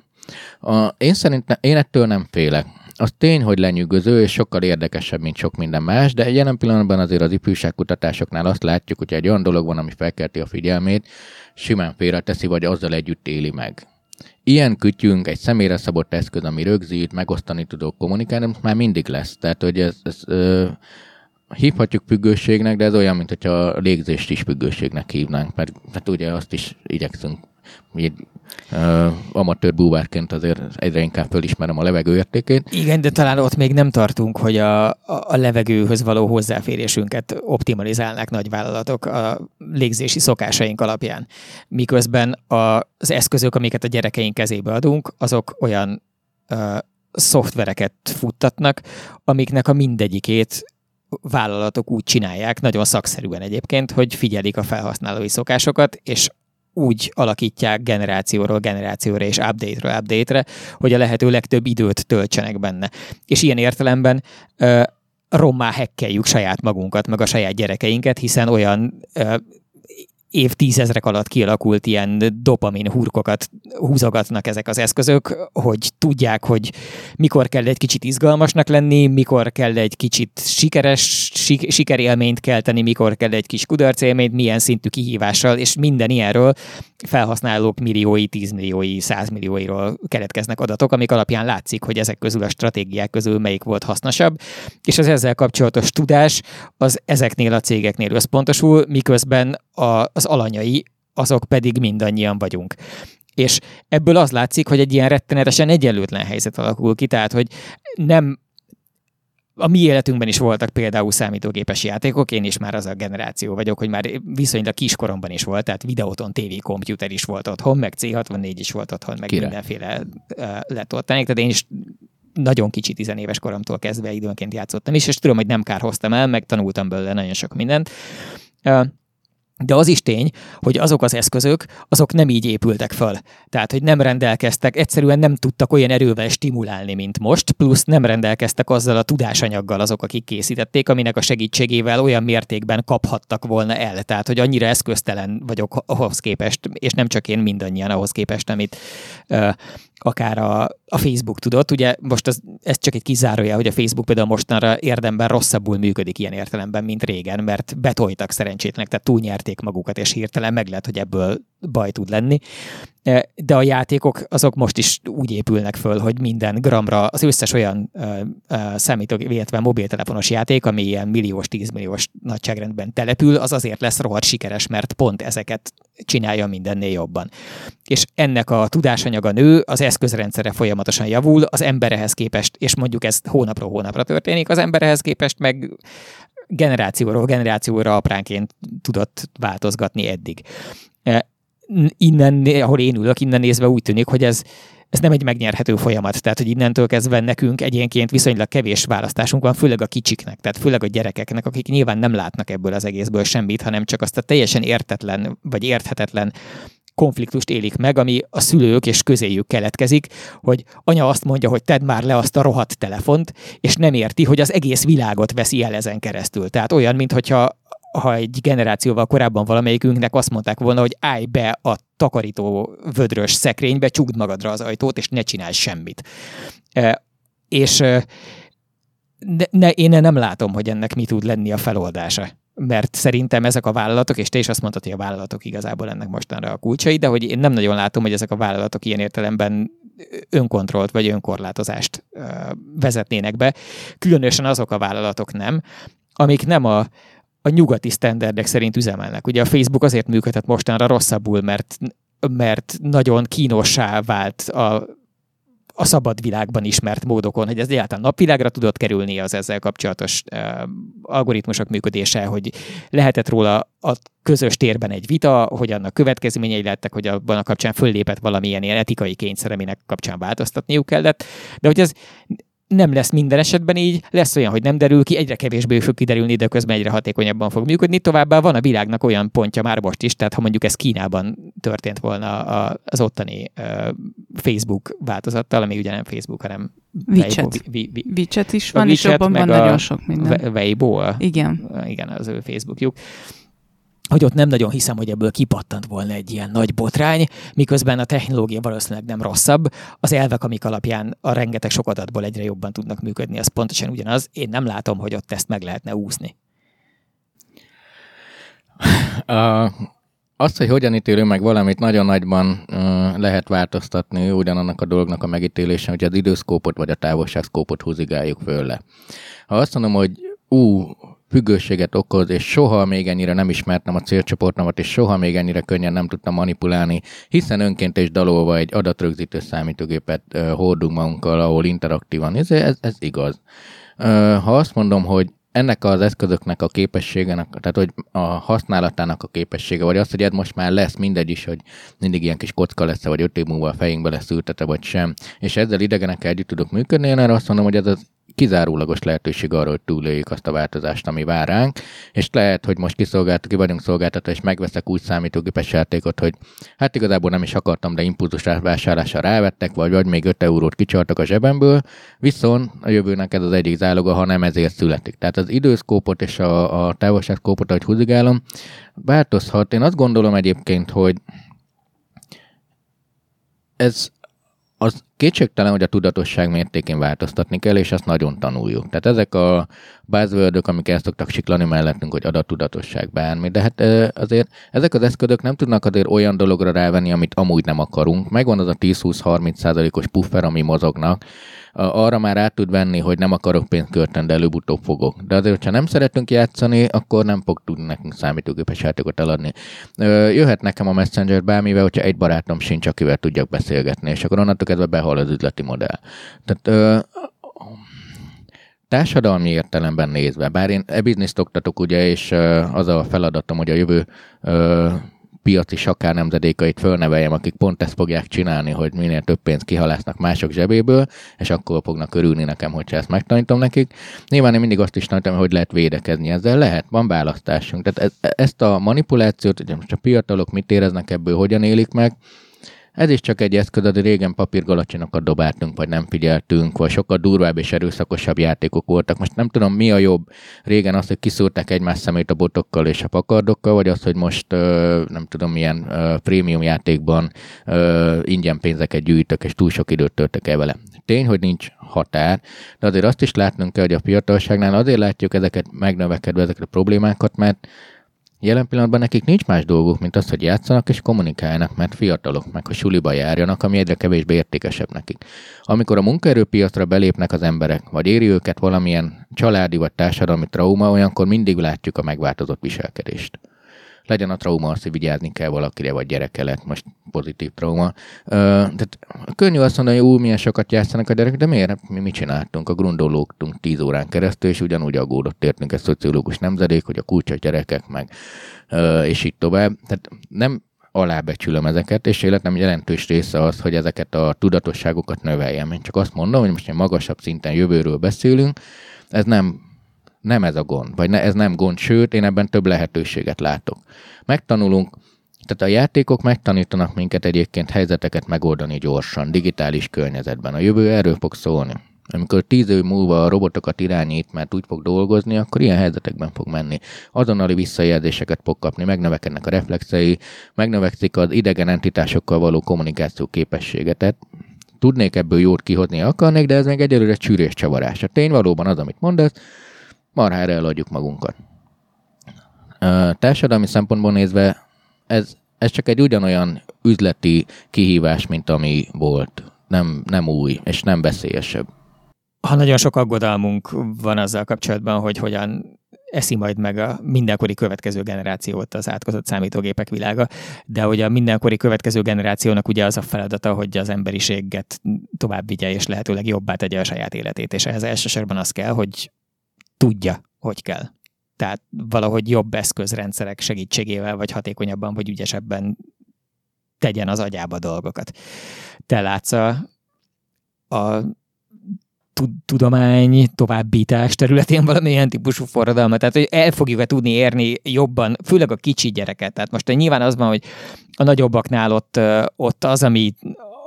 A, én szerintem, én ettől nem félek. Az tény, hogy lenyűgöző, és sokkal érdekesebb, mint sok minden más, de jelen pillanatban azért az ifjúságkutatásoknál azt látjuk, hogy egy olyan dolog van, ami felkelti a figyelmét, simán félreteszi, vagy azzal együtt éli meg. Ilyen kütyünk, egy személyre szabott eszköz, ami rögzít, megosztani tudok kommunikálni, már mindig lesz. Tehát, hogy ez, ez ö, hívhatjuk függőségnek, de ez olyan, mint hogyha a légzést is függőségnek hívnánk, mert hát ugye azt is igyekszünk uh, amatőr búvárként azért egyre inkább fölismerem a levegő értékét. Igen, de talán ott még nem tartunk, hogy a, a levegőhöz való hozzáférésünket optimalizálnák nagy vállalatok a légzési szokásaink alapján. Miközben az eszközök, amiket a gyerekeink kezébe adunk, azok olyan uh, szoftvereket futtatnak, amiknek a mindegyikét vállalatok úgy csinálják, nagyon szakszerűen egyébként, hogy figyelik a felhasználói szokásokat, és úgy alakítják generációról generációra és update-ről update-re, hogy a lehető legtöbb időt töltsenek benne. És ilyen értelemben uh, rommá hekkeljük saját magunkat, meg a saját gyerekeinket, hiszen olyan uh, évtizedek alatt kialakult ilyen dopamin hurkokat húzogatnak ezek az eszközök, hogy tudják, hogy mikor kell egy kicsit izgalmasnak lenni, mikor kell egy kicsit sikeres, sik, sikerélményt kelteni, mikor kell egy kis kudarcélményt, milyen szintű kihívással, és minden ilyenről felhasználók milliói, tízmilliói, százmillióiról keletkeznek adatok, amik alapján látszik, hogy ezek közül a stratégiák közül melyik volt hasznosabb, és az ezzel kapcsolatos tudás az ezeknél a cégeknél összpontosul, miközben a, az alanyai azok pedig mindannyian vagyunk. És ebből az látszik, hogy egy ilyen rettenetesen egyenlőtlen helyzet alakul ki, tehát hogy nem a mi életünkben is voltak például számítógépes játékok, én is már az a generáció vagyok, hogy már viszonylag kiskoromban is volt, tehát videóton TV komputer is volt otthon, meg C64 is volt otthon, meg Kire? mindenféle uh, ott. Tehát én is nagyon kicsi tizenéves koromtól kezdve időnként játszottam is, és tudom, hogy nem kár hoztam el, meg tanultam belőle nagyon sok mindent. Uh, de az is tény, hogy azok az eszközök, azok nem így épültek föl. Tehát, hogy nem rendelkeztek, egyszerűen nem tudtak olyan erővel stimulálni, mint most, plusz nem rendelkeztek azzal a tudásanyaggal azok, akik készítették, aminek a segítségével olyan mértékben kaphattak volna el. Tehát, hogy annyira eszköztelen vagyok ahhoz képest, és nem csak én mindannyian ahhoz képest, amit uh, akár a, a Facebook tudott. Ugye most az, ez csak egy kizárója, hogy a Facebook például mostanra érdemben rosszabbul működik ilyen értelemben, mint régen, mert betoltak szerencsétlenek, tehát túlnyerték magukat, és hirtelen meg lehet, hogy ebből baj tud lenni. E, de a játékok azok most is úgy épülnek föl, hogy minden gramra az összes olyan uh, uh, számítógép, illetve mobiltelefonos játék, ami ilyen milliós, tízmilliós nagyságrendben települ, az azért lesz rohadt sikeres, mert pont ezeket csinálja mindennél jobban. És ennek a tudásanyaga nő, az eszközrendszere folyamatosan javul, az emberehez képest, és mondjuk ez hónapról hónapra történik, az emberehez képest meg generációról generációra apránként tudott változgatni eddig. Innen, ahol én ülök, innen nézve úgy tűnik, hogy ez, ez nem egy megnyerhető folyamat. Tehát, hogy innentől kezdve nekünk egyénként viszonylag kevés választásunk van, főleg a kicsiknek, tehát főleg a gyerekeknek, akik nyilván nem látnak ebből az egészből semmit, hanem csak azt a teljesen értetlen vagy érthetetlen konfliktust élik meg, ami a szülők és közéjük keletkezik, hogy anya azt mondja, hogy tedd már le azt a rohadt telefont, és nem érti, hogy az egész világot veszi el ezen keresztül. Tehát olyan, mintha ha egy generációval korábban valamelyikünknek azt mondták volna, hogy állj be a takarító vödrös szekrénybe, csukd magadra az ajtót, és ne csinálj semmit. E, és e, ne, ne, én nem látom, hogy ennek mi tud lenni a feloldása. Mert szerintem ezek a vállalatok, és te is azt mondtad, hogy a vállalatok igazából ennek mostanra a kulcsai, de hogy én nem nagyon látom, hogy ezek a vállalatok ilyen értelemben önkontrollt vagy önkorlátozást vezetnének be. Különösen azok a vállalatok nem, amik nem a, a nyugati sztenderdek szerint üzemelnek. Ugye a Facebook azért működhet mostanra rosszabbul, mert, mert nagyon kínossá vált a, a szabad világban ismert módokon, hogy ez egyáltalán napvilágra tudott kerülni az ezzel kapcsolatos uh, algoritmusok működése, hogy lehetett róla a közös térben egy vita, hogy annak következményei lettek, hogy abban a kapcsán föllépett valamilyen ilyen etikai kényszer, aminek kapcsán változtatniuk kellett, de hogy ez nem lesz minden esetben így, lesz olyan, hogy nem derül ki, egyre kevésbé fog kiderülni, de közben egyre hatékonyabban fog működni. Továbbá van a világnak olyan pontja már most is, tehát ha mondjuk ez Kínában történt volna az ottani Facebook változattal, ami ugye nem Facebook, hanem WeChat. WeChat is van, és abban van nagyon sok minden. Weibo. Igen. Igen, az ő Facebookjuk hogy ott nem nagyon hiszem, hogy ebből kipattant volna egy ilyen nagy botrány, miközben a technológia valószínűleg nem rosszabb. Az elvek, amik alapján a rengeteg sok adatból egyre jobban tudnak működni, az pontosan ugyanaz. Én nem látom, hogy ott ezt meg lehetne úszni. Uh, azt, hogy hogyan ítélő meg valamit, nagyon nagyban uh, lehet változtatni ugyanannak a dolognak a megítélése, hogy az időszkópot vagy a távolságszkópot húzigáljuk föl Ha azt mondom, hogy ú, függőséget okoz, és soha még ennyire nem ismertem a célcsoportomat, és soha még ennyire könnyen nem tudtam manipulálni, hiszen önként és dalolva egy adatrögzítő számítógépet hordunk magunkkal, ahol interaktívan. Ez, ez, ez igaz. Ha azt mondom, hogy ennek az eszközöknek a képességenek, tehát hogy a használatának a képessége, vagy az, hogy ez most már lesz mindegy is, hogy mindig ilyen kis kocka lesz, vagy öt év múlva a fejünkbe lesz ültete, vagy sem, és ezzel idegenekkel együtt tudok működni, én erre azt mondom, hogy ez az kizárólagos lehetőség arra, hogy túléljük azt a változást, ami vár ránk, és lehet, hogy most kiszolgált, ki vagyunk szolgáltatva, és megveszek úgy számítógépes játékot, hogy hát igazából nem is akartam, de impulzus vásárlásra rávettek, vagy, vagy még 5 eurót kicsaltak a zsebemből, viszont a jövőnek ez az egyik záloga, ha nem ezért születik. Tehát az időszkópot és a, a távolságszkópot, ahogy húzigálom, változhat. Én azt gondolom egyébként, hogy ez az kétségtelen, hogy a tudatosság mértékén változtatni kell, és azt nagyon tanuljuk. Tehát ezek a buzzword amik el szoktak siklani mellettünk, hogy adattudatosság bármi, de hát azért ezek az eszközök nem tudnak azért olyan dologra rávenni, amit amúgy nem akarunk. Megvan az a 10-20-30 százalékos puffer, ami mozognak, arra már át tud venni, hogy nem akarok pénzt költeni, de előbb-utóbb fogok. De azért, ha nem szeretünk játszani, akkor nem fog tudni nekünk számítógépes játékot eladni. Jöhet nekem a Messenger bármivel, hogyha egy barátom sincs, akivel tudjak beszélgetni, és akkor onnantól kezdve behal az üzleti modell. Tehát társadalmi értelemben nézve, bár én e-bizniszt oktatok ugye, és az a feladatom, hogy a jövő piaci sakár nemzedékait fölneveljem, akik pont ezt fogják csinálni, hogy minél több pénzt kihalásznak mások zsebéből, és akkor fognak örülni nekem, hogyha ezt megtanítom nekik. Nyilván én mindig azt is tanítom, hogy lehet védekezni ezzel. Lehet, van választásunk. Tehát e- ezt a manipulációt, hogy most a fiatalok mit éreznek ebből, hogyan élik meg, ez is csak egy eszköz, de régen papírgalacsinokat dobáltunk, vagy nem figyeltünk, vagy sokkal durvább és erőszakosabb játékok voltak. Most nem tudom, mi a jobb. Régen az, hogy kiszúrták egymás szemét a botokkal és a pakardokkal, vagy az, hogy most nem tudom, milyen prémium játékban ingyen pénzeket gyűjtök, és túl sok időt töltök el vele. Tény, hogy nincs határ, de azért azt is látnunk kell, hogy a fiatalságnál azért látjuk ezeket megnövekedve, ezeket a problémákat, mert Jelen pillanatban nekik nincs más dolguk, mint az, hogy játszanak és kommunikálnak, mert fiatalok, meg hogy suliba járjanak, ami egyre kevésbé értékesebb nekik. Amikor a munkaerőpiacra belépnek az emberek, vagy éri őket valamilyen családi vagy társadalmi trauma, olyankor mindig látjuk a megváltozott viselkedést. Legyen a trauma az, hogy vigyázni kell valakire, vagy gyereke lett, most pozitív trauma. Tehát könnyű azt mondani, hogy ú, milyen sokat játszanak a gyerekek, de miért? Mi mit csináltunk? A grundológtunk tíz órán keresztül, és ugyanúgy aggódott értünk egy szociológus nemzedék, hogy a kulcsos gyerekek meg, és így tovább. Tehát nem alábecsülöm ezeket, és életem jelentős része az, hogy ezeket a tudatosságokat növeljem. Én csak azt mondom, hogy most egy magasabb szinten jövőről beszélünk, ez nem, nem ez a gond, vagy ne, ez nem gond, sőt, én ebben több lehetőséget látok. Megtanulunk, tehát a játékok megtanítanak minket egyébként helyzeteket megoldani gyorsan, digitális környezetben. A jövő erről fog szólni. Amikor tíz év múlva a robotokat irányít, mert úgy fog dolgozni, akkor ilyen helyzetekben fog menni. Azonnali visszajelzéseket fog kapni, megnövekednek a reflexei, megnövekszik az idegen entitásokkal való kommunikáció képessége. Tehát tudnék ebből jót kihozni akarnék, de ez még egyelőre csűrés csavarás. A tény valóban az, amit mondasz, marhára eladjuk magunkat. Társadalmi szempontból nézve ez, ez csak egy ugyanolyan üzleti kihívás, mint ami volt. Nem, nem új, és nem veszélyesebb ha nagyon sok aggodalmunk van azzal kapcsolatban, hogy hogyan eszi majd meg a mindenkori következő generációt az átkozott számítógépek világa, de hogy a mindenkori következő generációnak ugye az a feladata, hogy az emberiséget tovább vigye és lehetőleg jobbá tegye a saját életét, és ehhez elsősorban az kell, hogy tudja, hogy kell. Tehát valahogy jobb eszközrendszerek segítségével, vagy hatékonyabban, vagy ügyesebben tegyen az agyába dolgokat. Te látsz a, a tudomány továbbítás területén valamilyen típusú forradalmat, tehát hogy el fogjuk-e tudni érni jobban, főleg a kicsi gyereket. Tehát most nyilván az van, hogy a nagyobbaknál ott, ott az, ami,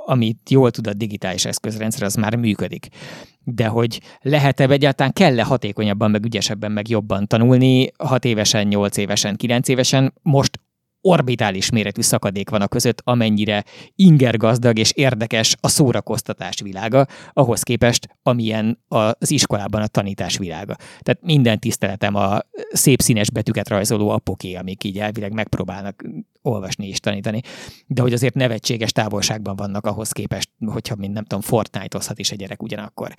amit jól tud a digitális eszközrendszer, az már működik. De hogy lehet-e egyáltalán kell-e hatékonyabban, meg ügyesebben, meg jobban tanulni, 6 évesen, 8 évesen, 9 évesen, most orbitális méretű szakadék van a között, amennyire ingergazdag és érdekes a szórakoztatás világa, ahhoz képest, amilyen az iskolában a tanítás világa. Tehát minden tiszteletem a szép színes betűket rajzoló apoké, amik így elvileg megpróbálnak olvasni és tanítani, de hogy azért nevetséges távolságban vannak ahhoz képest, hogyha, mint nem tudom, Fortnite-ozhat is egy gyerek ugyanakkor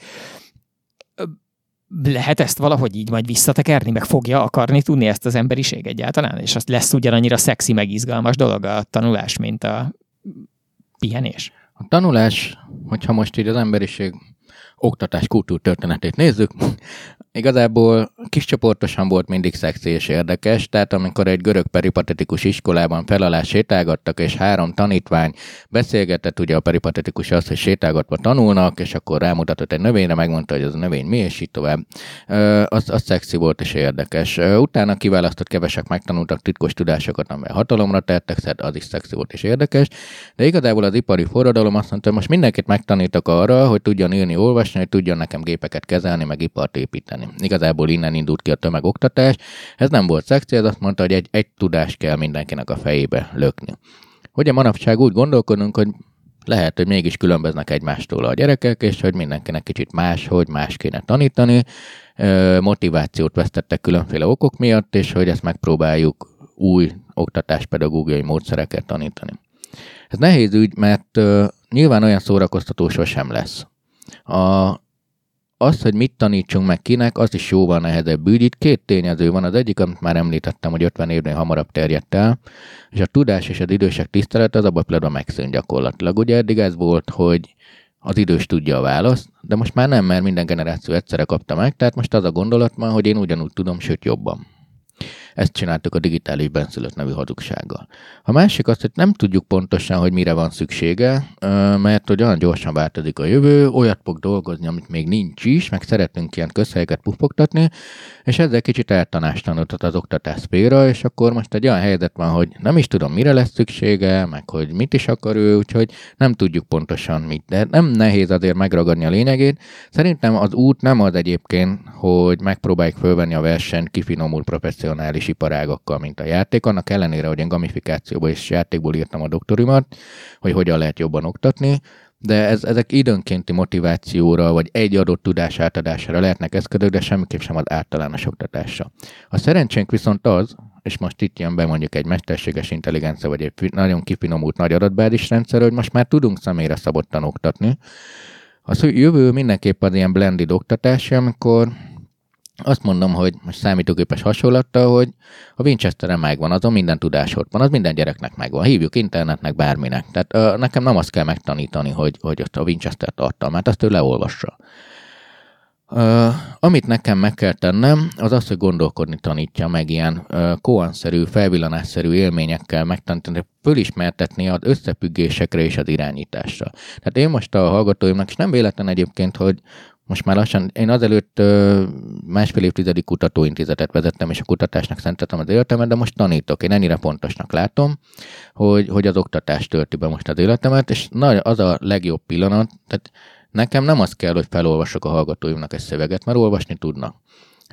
lehet ezt valahogy így majd visszatekerni, meg fogja akarni tudni ezt az emberiség egyáltalán, és azt lesz ugyanannyira szexi, meg izgalmas dolog a tanulás, mint a pihenés? A tanulás, hogyha most így az emberiség oktatás kultúrtörténetét nézzük, Igazából kiscsoportosan volt mindig szexi és érdekes, tehát amikor egy görög peripatetikus iskolában felalás sétálgattak, és három tanítvány beszélgetett, ugye a peripatetikus az, hogy sétálgatva tanulnak, és akkor rámutatott egy növényre, megmondta, hogy az a növény mi, és így tovább. Az, az szexi volt és érdekes. Utána kiválasztott kevesek megtanultak titkos tudásokat, amely hatalomra tettek, szed, az is szexi volt és érdekes. De igazából az ipari forradalom azt mondta, hogy most mindenkit megtanítok arra, hogy tudjon írni, olvasni, hogy tudjon nekem gépeket kezelni, meg ipart építeni tanulni. Igazából innen indult ki a tömegoktatás. Ez nem volt szekció, ez azt mondta, hogy egy, egy tudás kell mindenkinek a fejébe lökni. Hogy a manapság úgy gondolkodunk, hogy lehet, hogy mégis különböznek egymástól a gyerekek, és hogy mindenkinek kicsit más, hogy más kéne tanítani, motivációt vesztettek különféle okok miatt, és hogy ezt megpróbáljuk új oktatáspedagógiai módszereket tanítani. Ez nehéz ügy, mert nyilván olyan szórakoztató sosem lesz. A az, hogy mit tanítsunk meg kinek, az is jóval nehezebb ügy. Itt két tényező van. Az egyik, amit már említettem, hogy 50 évnél hamarabb terjedt el, és a tudás és az idősek tisztelet az abban pillanatban megszűnt gyakorlatilag. Ugye eddig ez volt, hogy az idős tudja a választ, de most már nem, mert minden generáció egyszerre kapta meg, tehát most az a gondolat van, hogy én ugyanúgy tudom, sőt jobban. Ezt csináltuk a digitális benszülött nevű hazugsággal. A másik az, hogy nem tudjuk pontosan, hogy mire van szüksége, mert hogy olyan gyorsan változik a jövő, olyat fog dolgozni, amit még nincs is, meg szeretünk ilyen közhelyeket pufogtatni, és ezzel kicsit eltanástalanodott az oktatás szféra, és akkor most egy olyan helyzet van, hogy nem is tudom, mire lesz szüksége, meg hogy mit is akar ő, úgyhogy nem tudjuk pontosan mit. De nem nehéz azért megragadni a lényegét. Szerintem az út nem az egyébként, hogy megpróbáljuk fölvenni a versenyt kifinomult professzionális iparágakkal, mint a játék. Annak ellenére, hogy én gamifikációból és játékból írtam a doktorimat, hogy hogyan lehet jobban oktatni, de ez, ezek időnkénti motivációra, vagy egy adott tudás átadására lehetnek eszközök, de semmiképp sem az általános oktatásra. A szerencsénk viszont az, és most itt jön be mondjuk egy mesterséges intelligencia, vagy egy nagyon kifinomult nagy adatbázis rendszer, hogy most már tudunk személyre szabottan oktatni. Hogy jövő mindenképp az ilyen blended oktatás, amikor azt mondom, hogy most számítógépes hasonlattal, hogy a Winchester-en megvan, azon minden tudás ott van, az minden gyereknek megvan. Hívjuk internetnek, bárminek. Tehát uh, nekem nem azt kell megtanítani, hogy, hogy ott a Winchester tartalmát, azt ő leolvassa. Uh, amit nekem meg kell tennem, az az, hogy gondolkodni tanítja meg ilyen uh, koanszerű, felvillanásszerű élményekkel megtanítani, fölismertetni az összefüggésekre és az irányításra. Tehát én most a hallgatóimnak, és nem véletlen egyébként, hogy most már lassan, én azelőtt uh, másfél évtizedig kutatóintézetet vezettem, és a kutatásnak szenteltem az életemet, de most tanítok. Én ennyire pontosnak látom, hogy, hogy az oktatás tölti be most az életemet, és na, az a legjobb pillanat, tehát Nekem nem az kell, hogy felolvasok a hallgatóimnak egy szöveget, mert olvasni tudnak.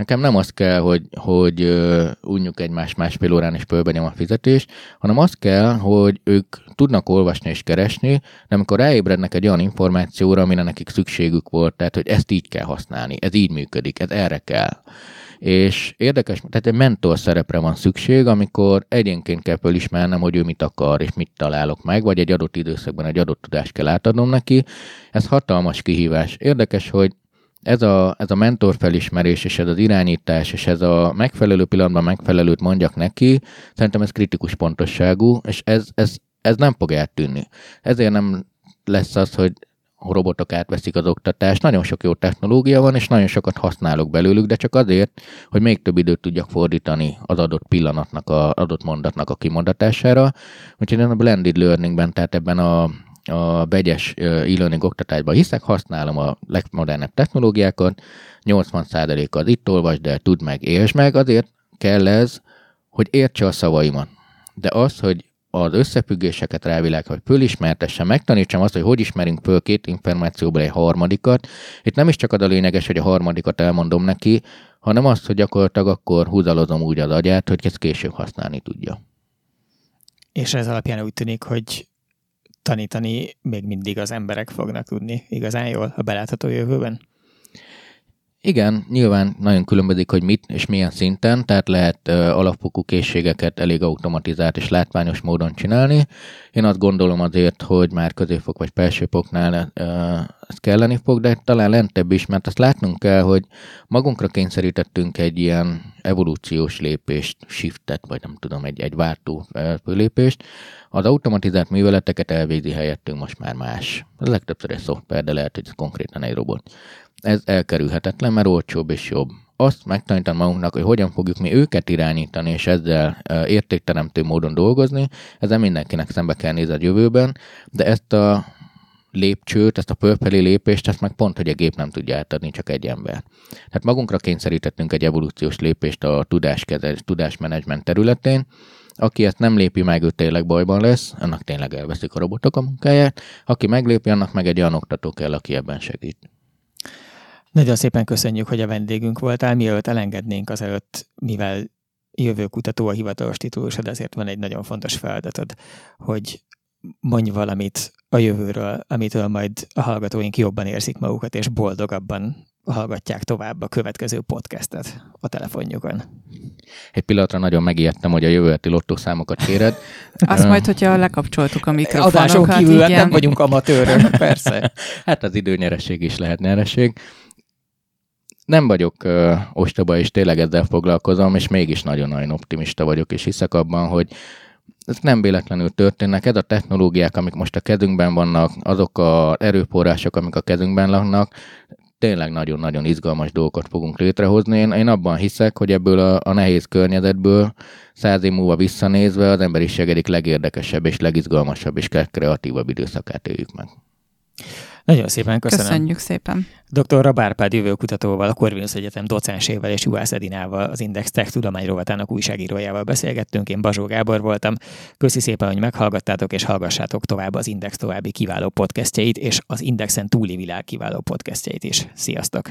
Nekem nem az kell, hogy, hogy unjuk egymás másfél órán és fölbenyom a fizetést, hanem az kell, hogy ők tudnak olvasni és keresni, de amikor ráébrednek egy olyan információra, amire nekik szükségük volt, tehát hogy ezt így kell használni, ez így működik, ez erre kell és érdekes, tehát egy mentor szerepre van szükség, amikor egyénként kell fölismernem, hogy ő mit akar, és mit találok meg, vagy egy adott időszakban egy adott tudást kell átadnom neki. Ez hatalmas kihívás. Érdekes, hogy ez a, ez a mentor felismerés, és ez az irányítás, és ez a megfelelő pillanatban megfelelőt mondjak neki, szerintem ez kritikus pontosságú, és ez, ez, ez nem fog eltűnni. Ezért nem lesz az, hogy a robotok átveszik az oktatást. Nagyon sok jó technológia van, és nagyon sokat használok belőlük, de csak azért, hogy még több időt tudjak fordítani az adott pillanatnak, az adott mondatnak a kimondatására. Úgyhogy a blended learningben, tehát ebben a, a vegyes e-learning oktatásban hiszek, használom a legmodernebb technológiákat, 80% az itt olvasd de tud meg, és meg, azért kell ez, hogy értse a szavaimat. De az, hogy az összefüggéseket rávilág, hogy fölismertessem, megtanítsam azt, hogy hogy ismerünk föl két információból egy harmadikat. Itt nem is csak az a lényeges, hogy a harmadikat elmondom neki, hanem azt, hogy gyakorlatilag akkor húzalozom úgy az agyát, hogy ezt később használni tudja. És ez alapján úgy tűnik, hogy tanítani még mindig az emberek fognak tudni igazán jól a belátható jövőben? Igen, nyilván nagyon különbözik, hogy mit és milyen szinten, tehát lehet uh, alapfokú készségeket elég automatizált és látványos módon csinálni. Én azt gondolom azért, hogy már középfok vagy felsőfoknál uh, ez kelleni fog, de talán lentebb is, mert azt látnunk kell, hogy magunkra kényszerítettünk egy ilyen evolúciós lépést, shiftet, vagy nem tudom, egy, egy váltó fölépést. Az automatizált műveleteket elvégzi helyettünk most már más. Ez legtöbbször egy szoftver, de lehet, hogy ez konkrétan egy robot ez elkerülhetetlen, mert olcsóbb és jobb. Azt megtanítani magunknak, hogy hogyan fogjuk mi őket irányítani, és ezzel értékteremtő módon dolgozni, ezzel mindenkinek szembe kell nézni a jövőben, de ezt a lépcsőt, ezt a fölfelé lépést, ezt meg pont, hogy a gép nem tudja átadni, csak egy ember. Tehát magunkra kényszerítettünk egy evolúciós lépést a tudáskezelés, tudásmenedzsment területén, aki ezt nem lépi meg, ő tényleg bajban lesz, annak tényleg elveszik a robotok a munkáját, aki meglépi, annak meg egy olyan oktató kell, aki ebben segít. Nagyon szépen köszönjük, hogy a vendégünk voltál. Mielőtt elengednénk azelőtt, mivel jövőkutató a hivatalos titulusod, ezért van egy nagyon fontos feladatod, hogy mondj valamit a jövőről, amitől majd a hallgatóink jobban érzik magukat, és boldogabban hallgatják tovább a következő podcastet a telefonjukon. Egy pillanatra nagyon megijedtem, hogy a jövő heti lottószámokat kéred. Azt majd, hogyha lekapcsoltuk a mikrofonokat. Adáson kívül igen. nem vagyunk amatőrök, persze. hát az időnyereség is lehet nyereség nem vagyok ö, ostoba, és tényleg ezzel foglalkozom, és mégis nagyon-nagyon optimista vagyok, és hiszek abban, hogy ez nem véletlenül történnek. Ez a technológiák, amik most a kezünkben vannak, azok az erőforrások, amik a kezünkben vannak, tényleg nagyon-nagyon izgalmas dolgokat fogunk létrehozni. Én, én abban hiszek, hogy ebből a, a nehéz környezetből száz év múlva visszanézve az emberiség egyik legérdekesebb és legizgalmasabb és kreatívabb időszakát éljük meg. Nagyon szépen köszönöm. Köszönjük szépen. Dr. Rabárpád jövőkutatóval, a Corvinus Egyetem docensével és Juhász Edinával, az Index Tech tudományrovatának újságírójával beszélgettünk. Én Bazsó Gábor voltam. Köszi szépen, hogy meghallgattátok, és hallgassátok tovább az Index további kiváló podcastjait, és az Indexen túli világ kiváló podcastjait is. Sziasztok!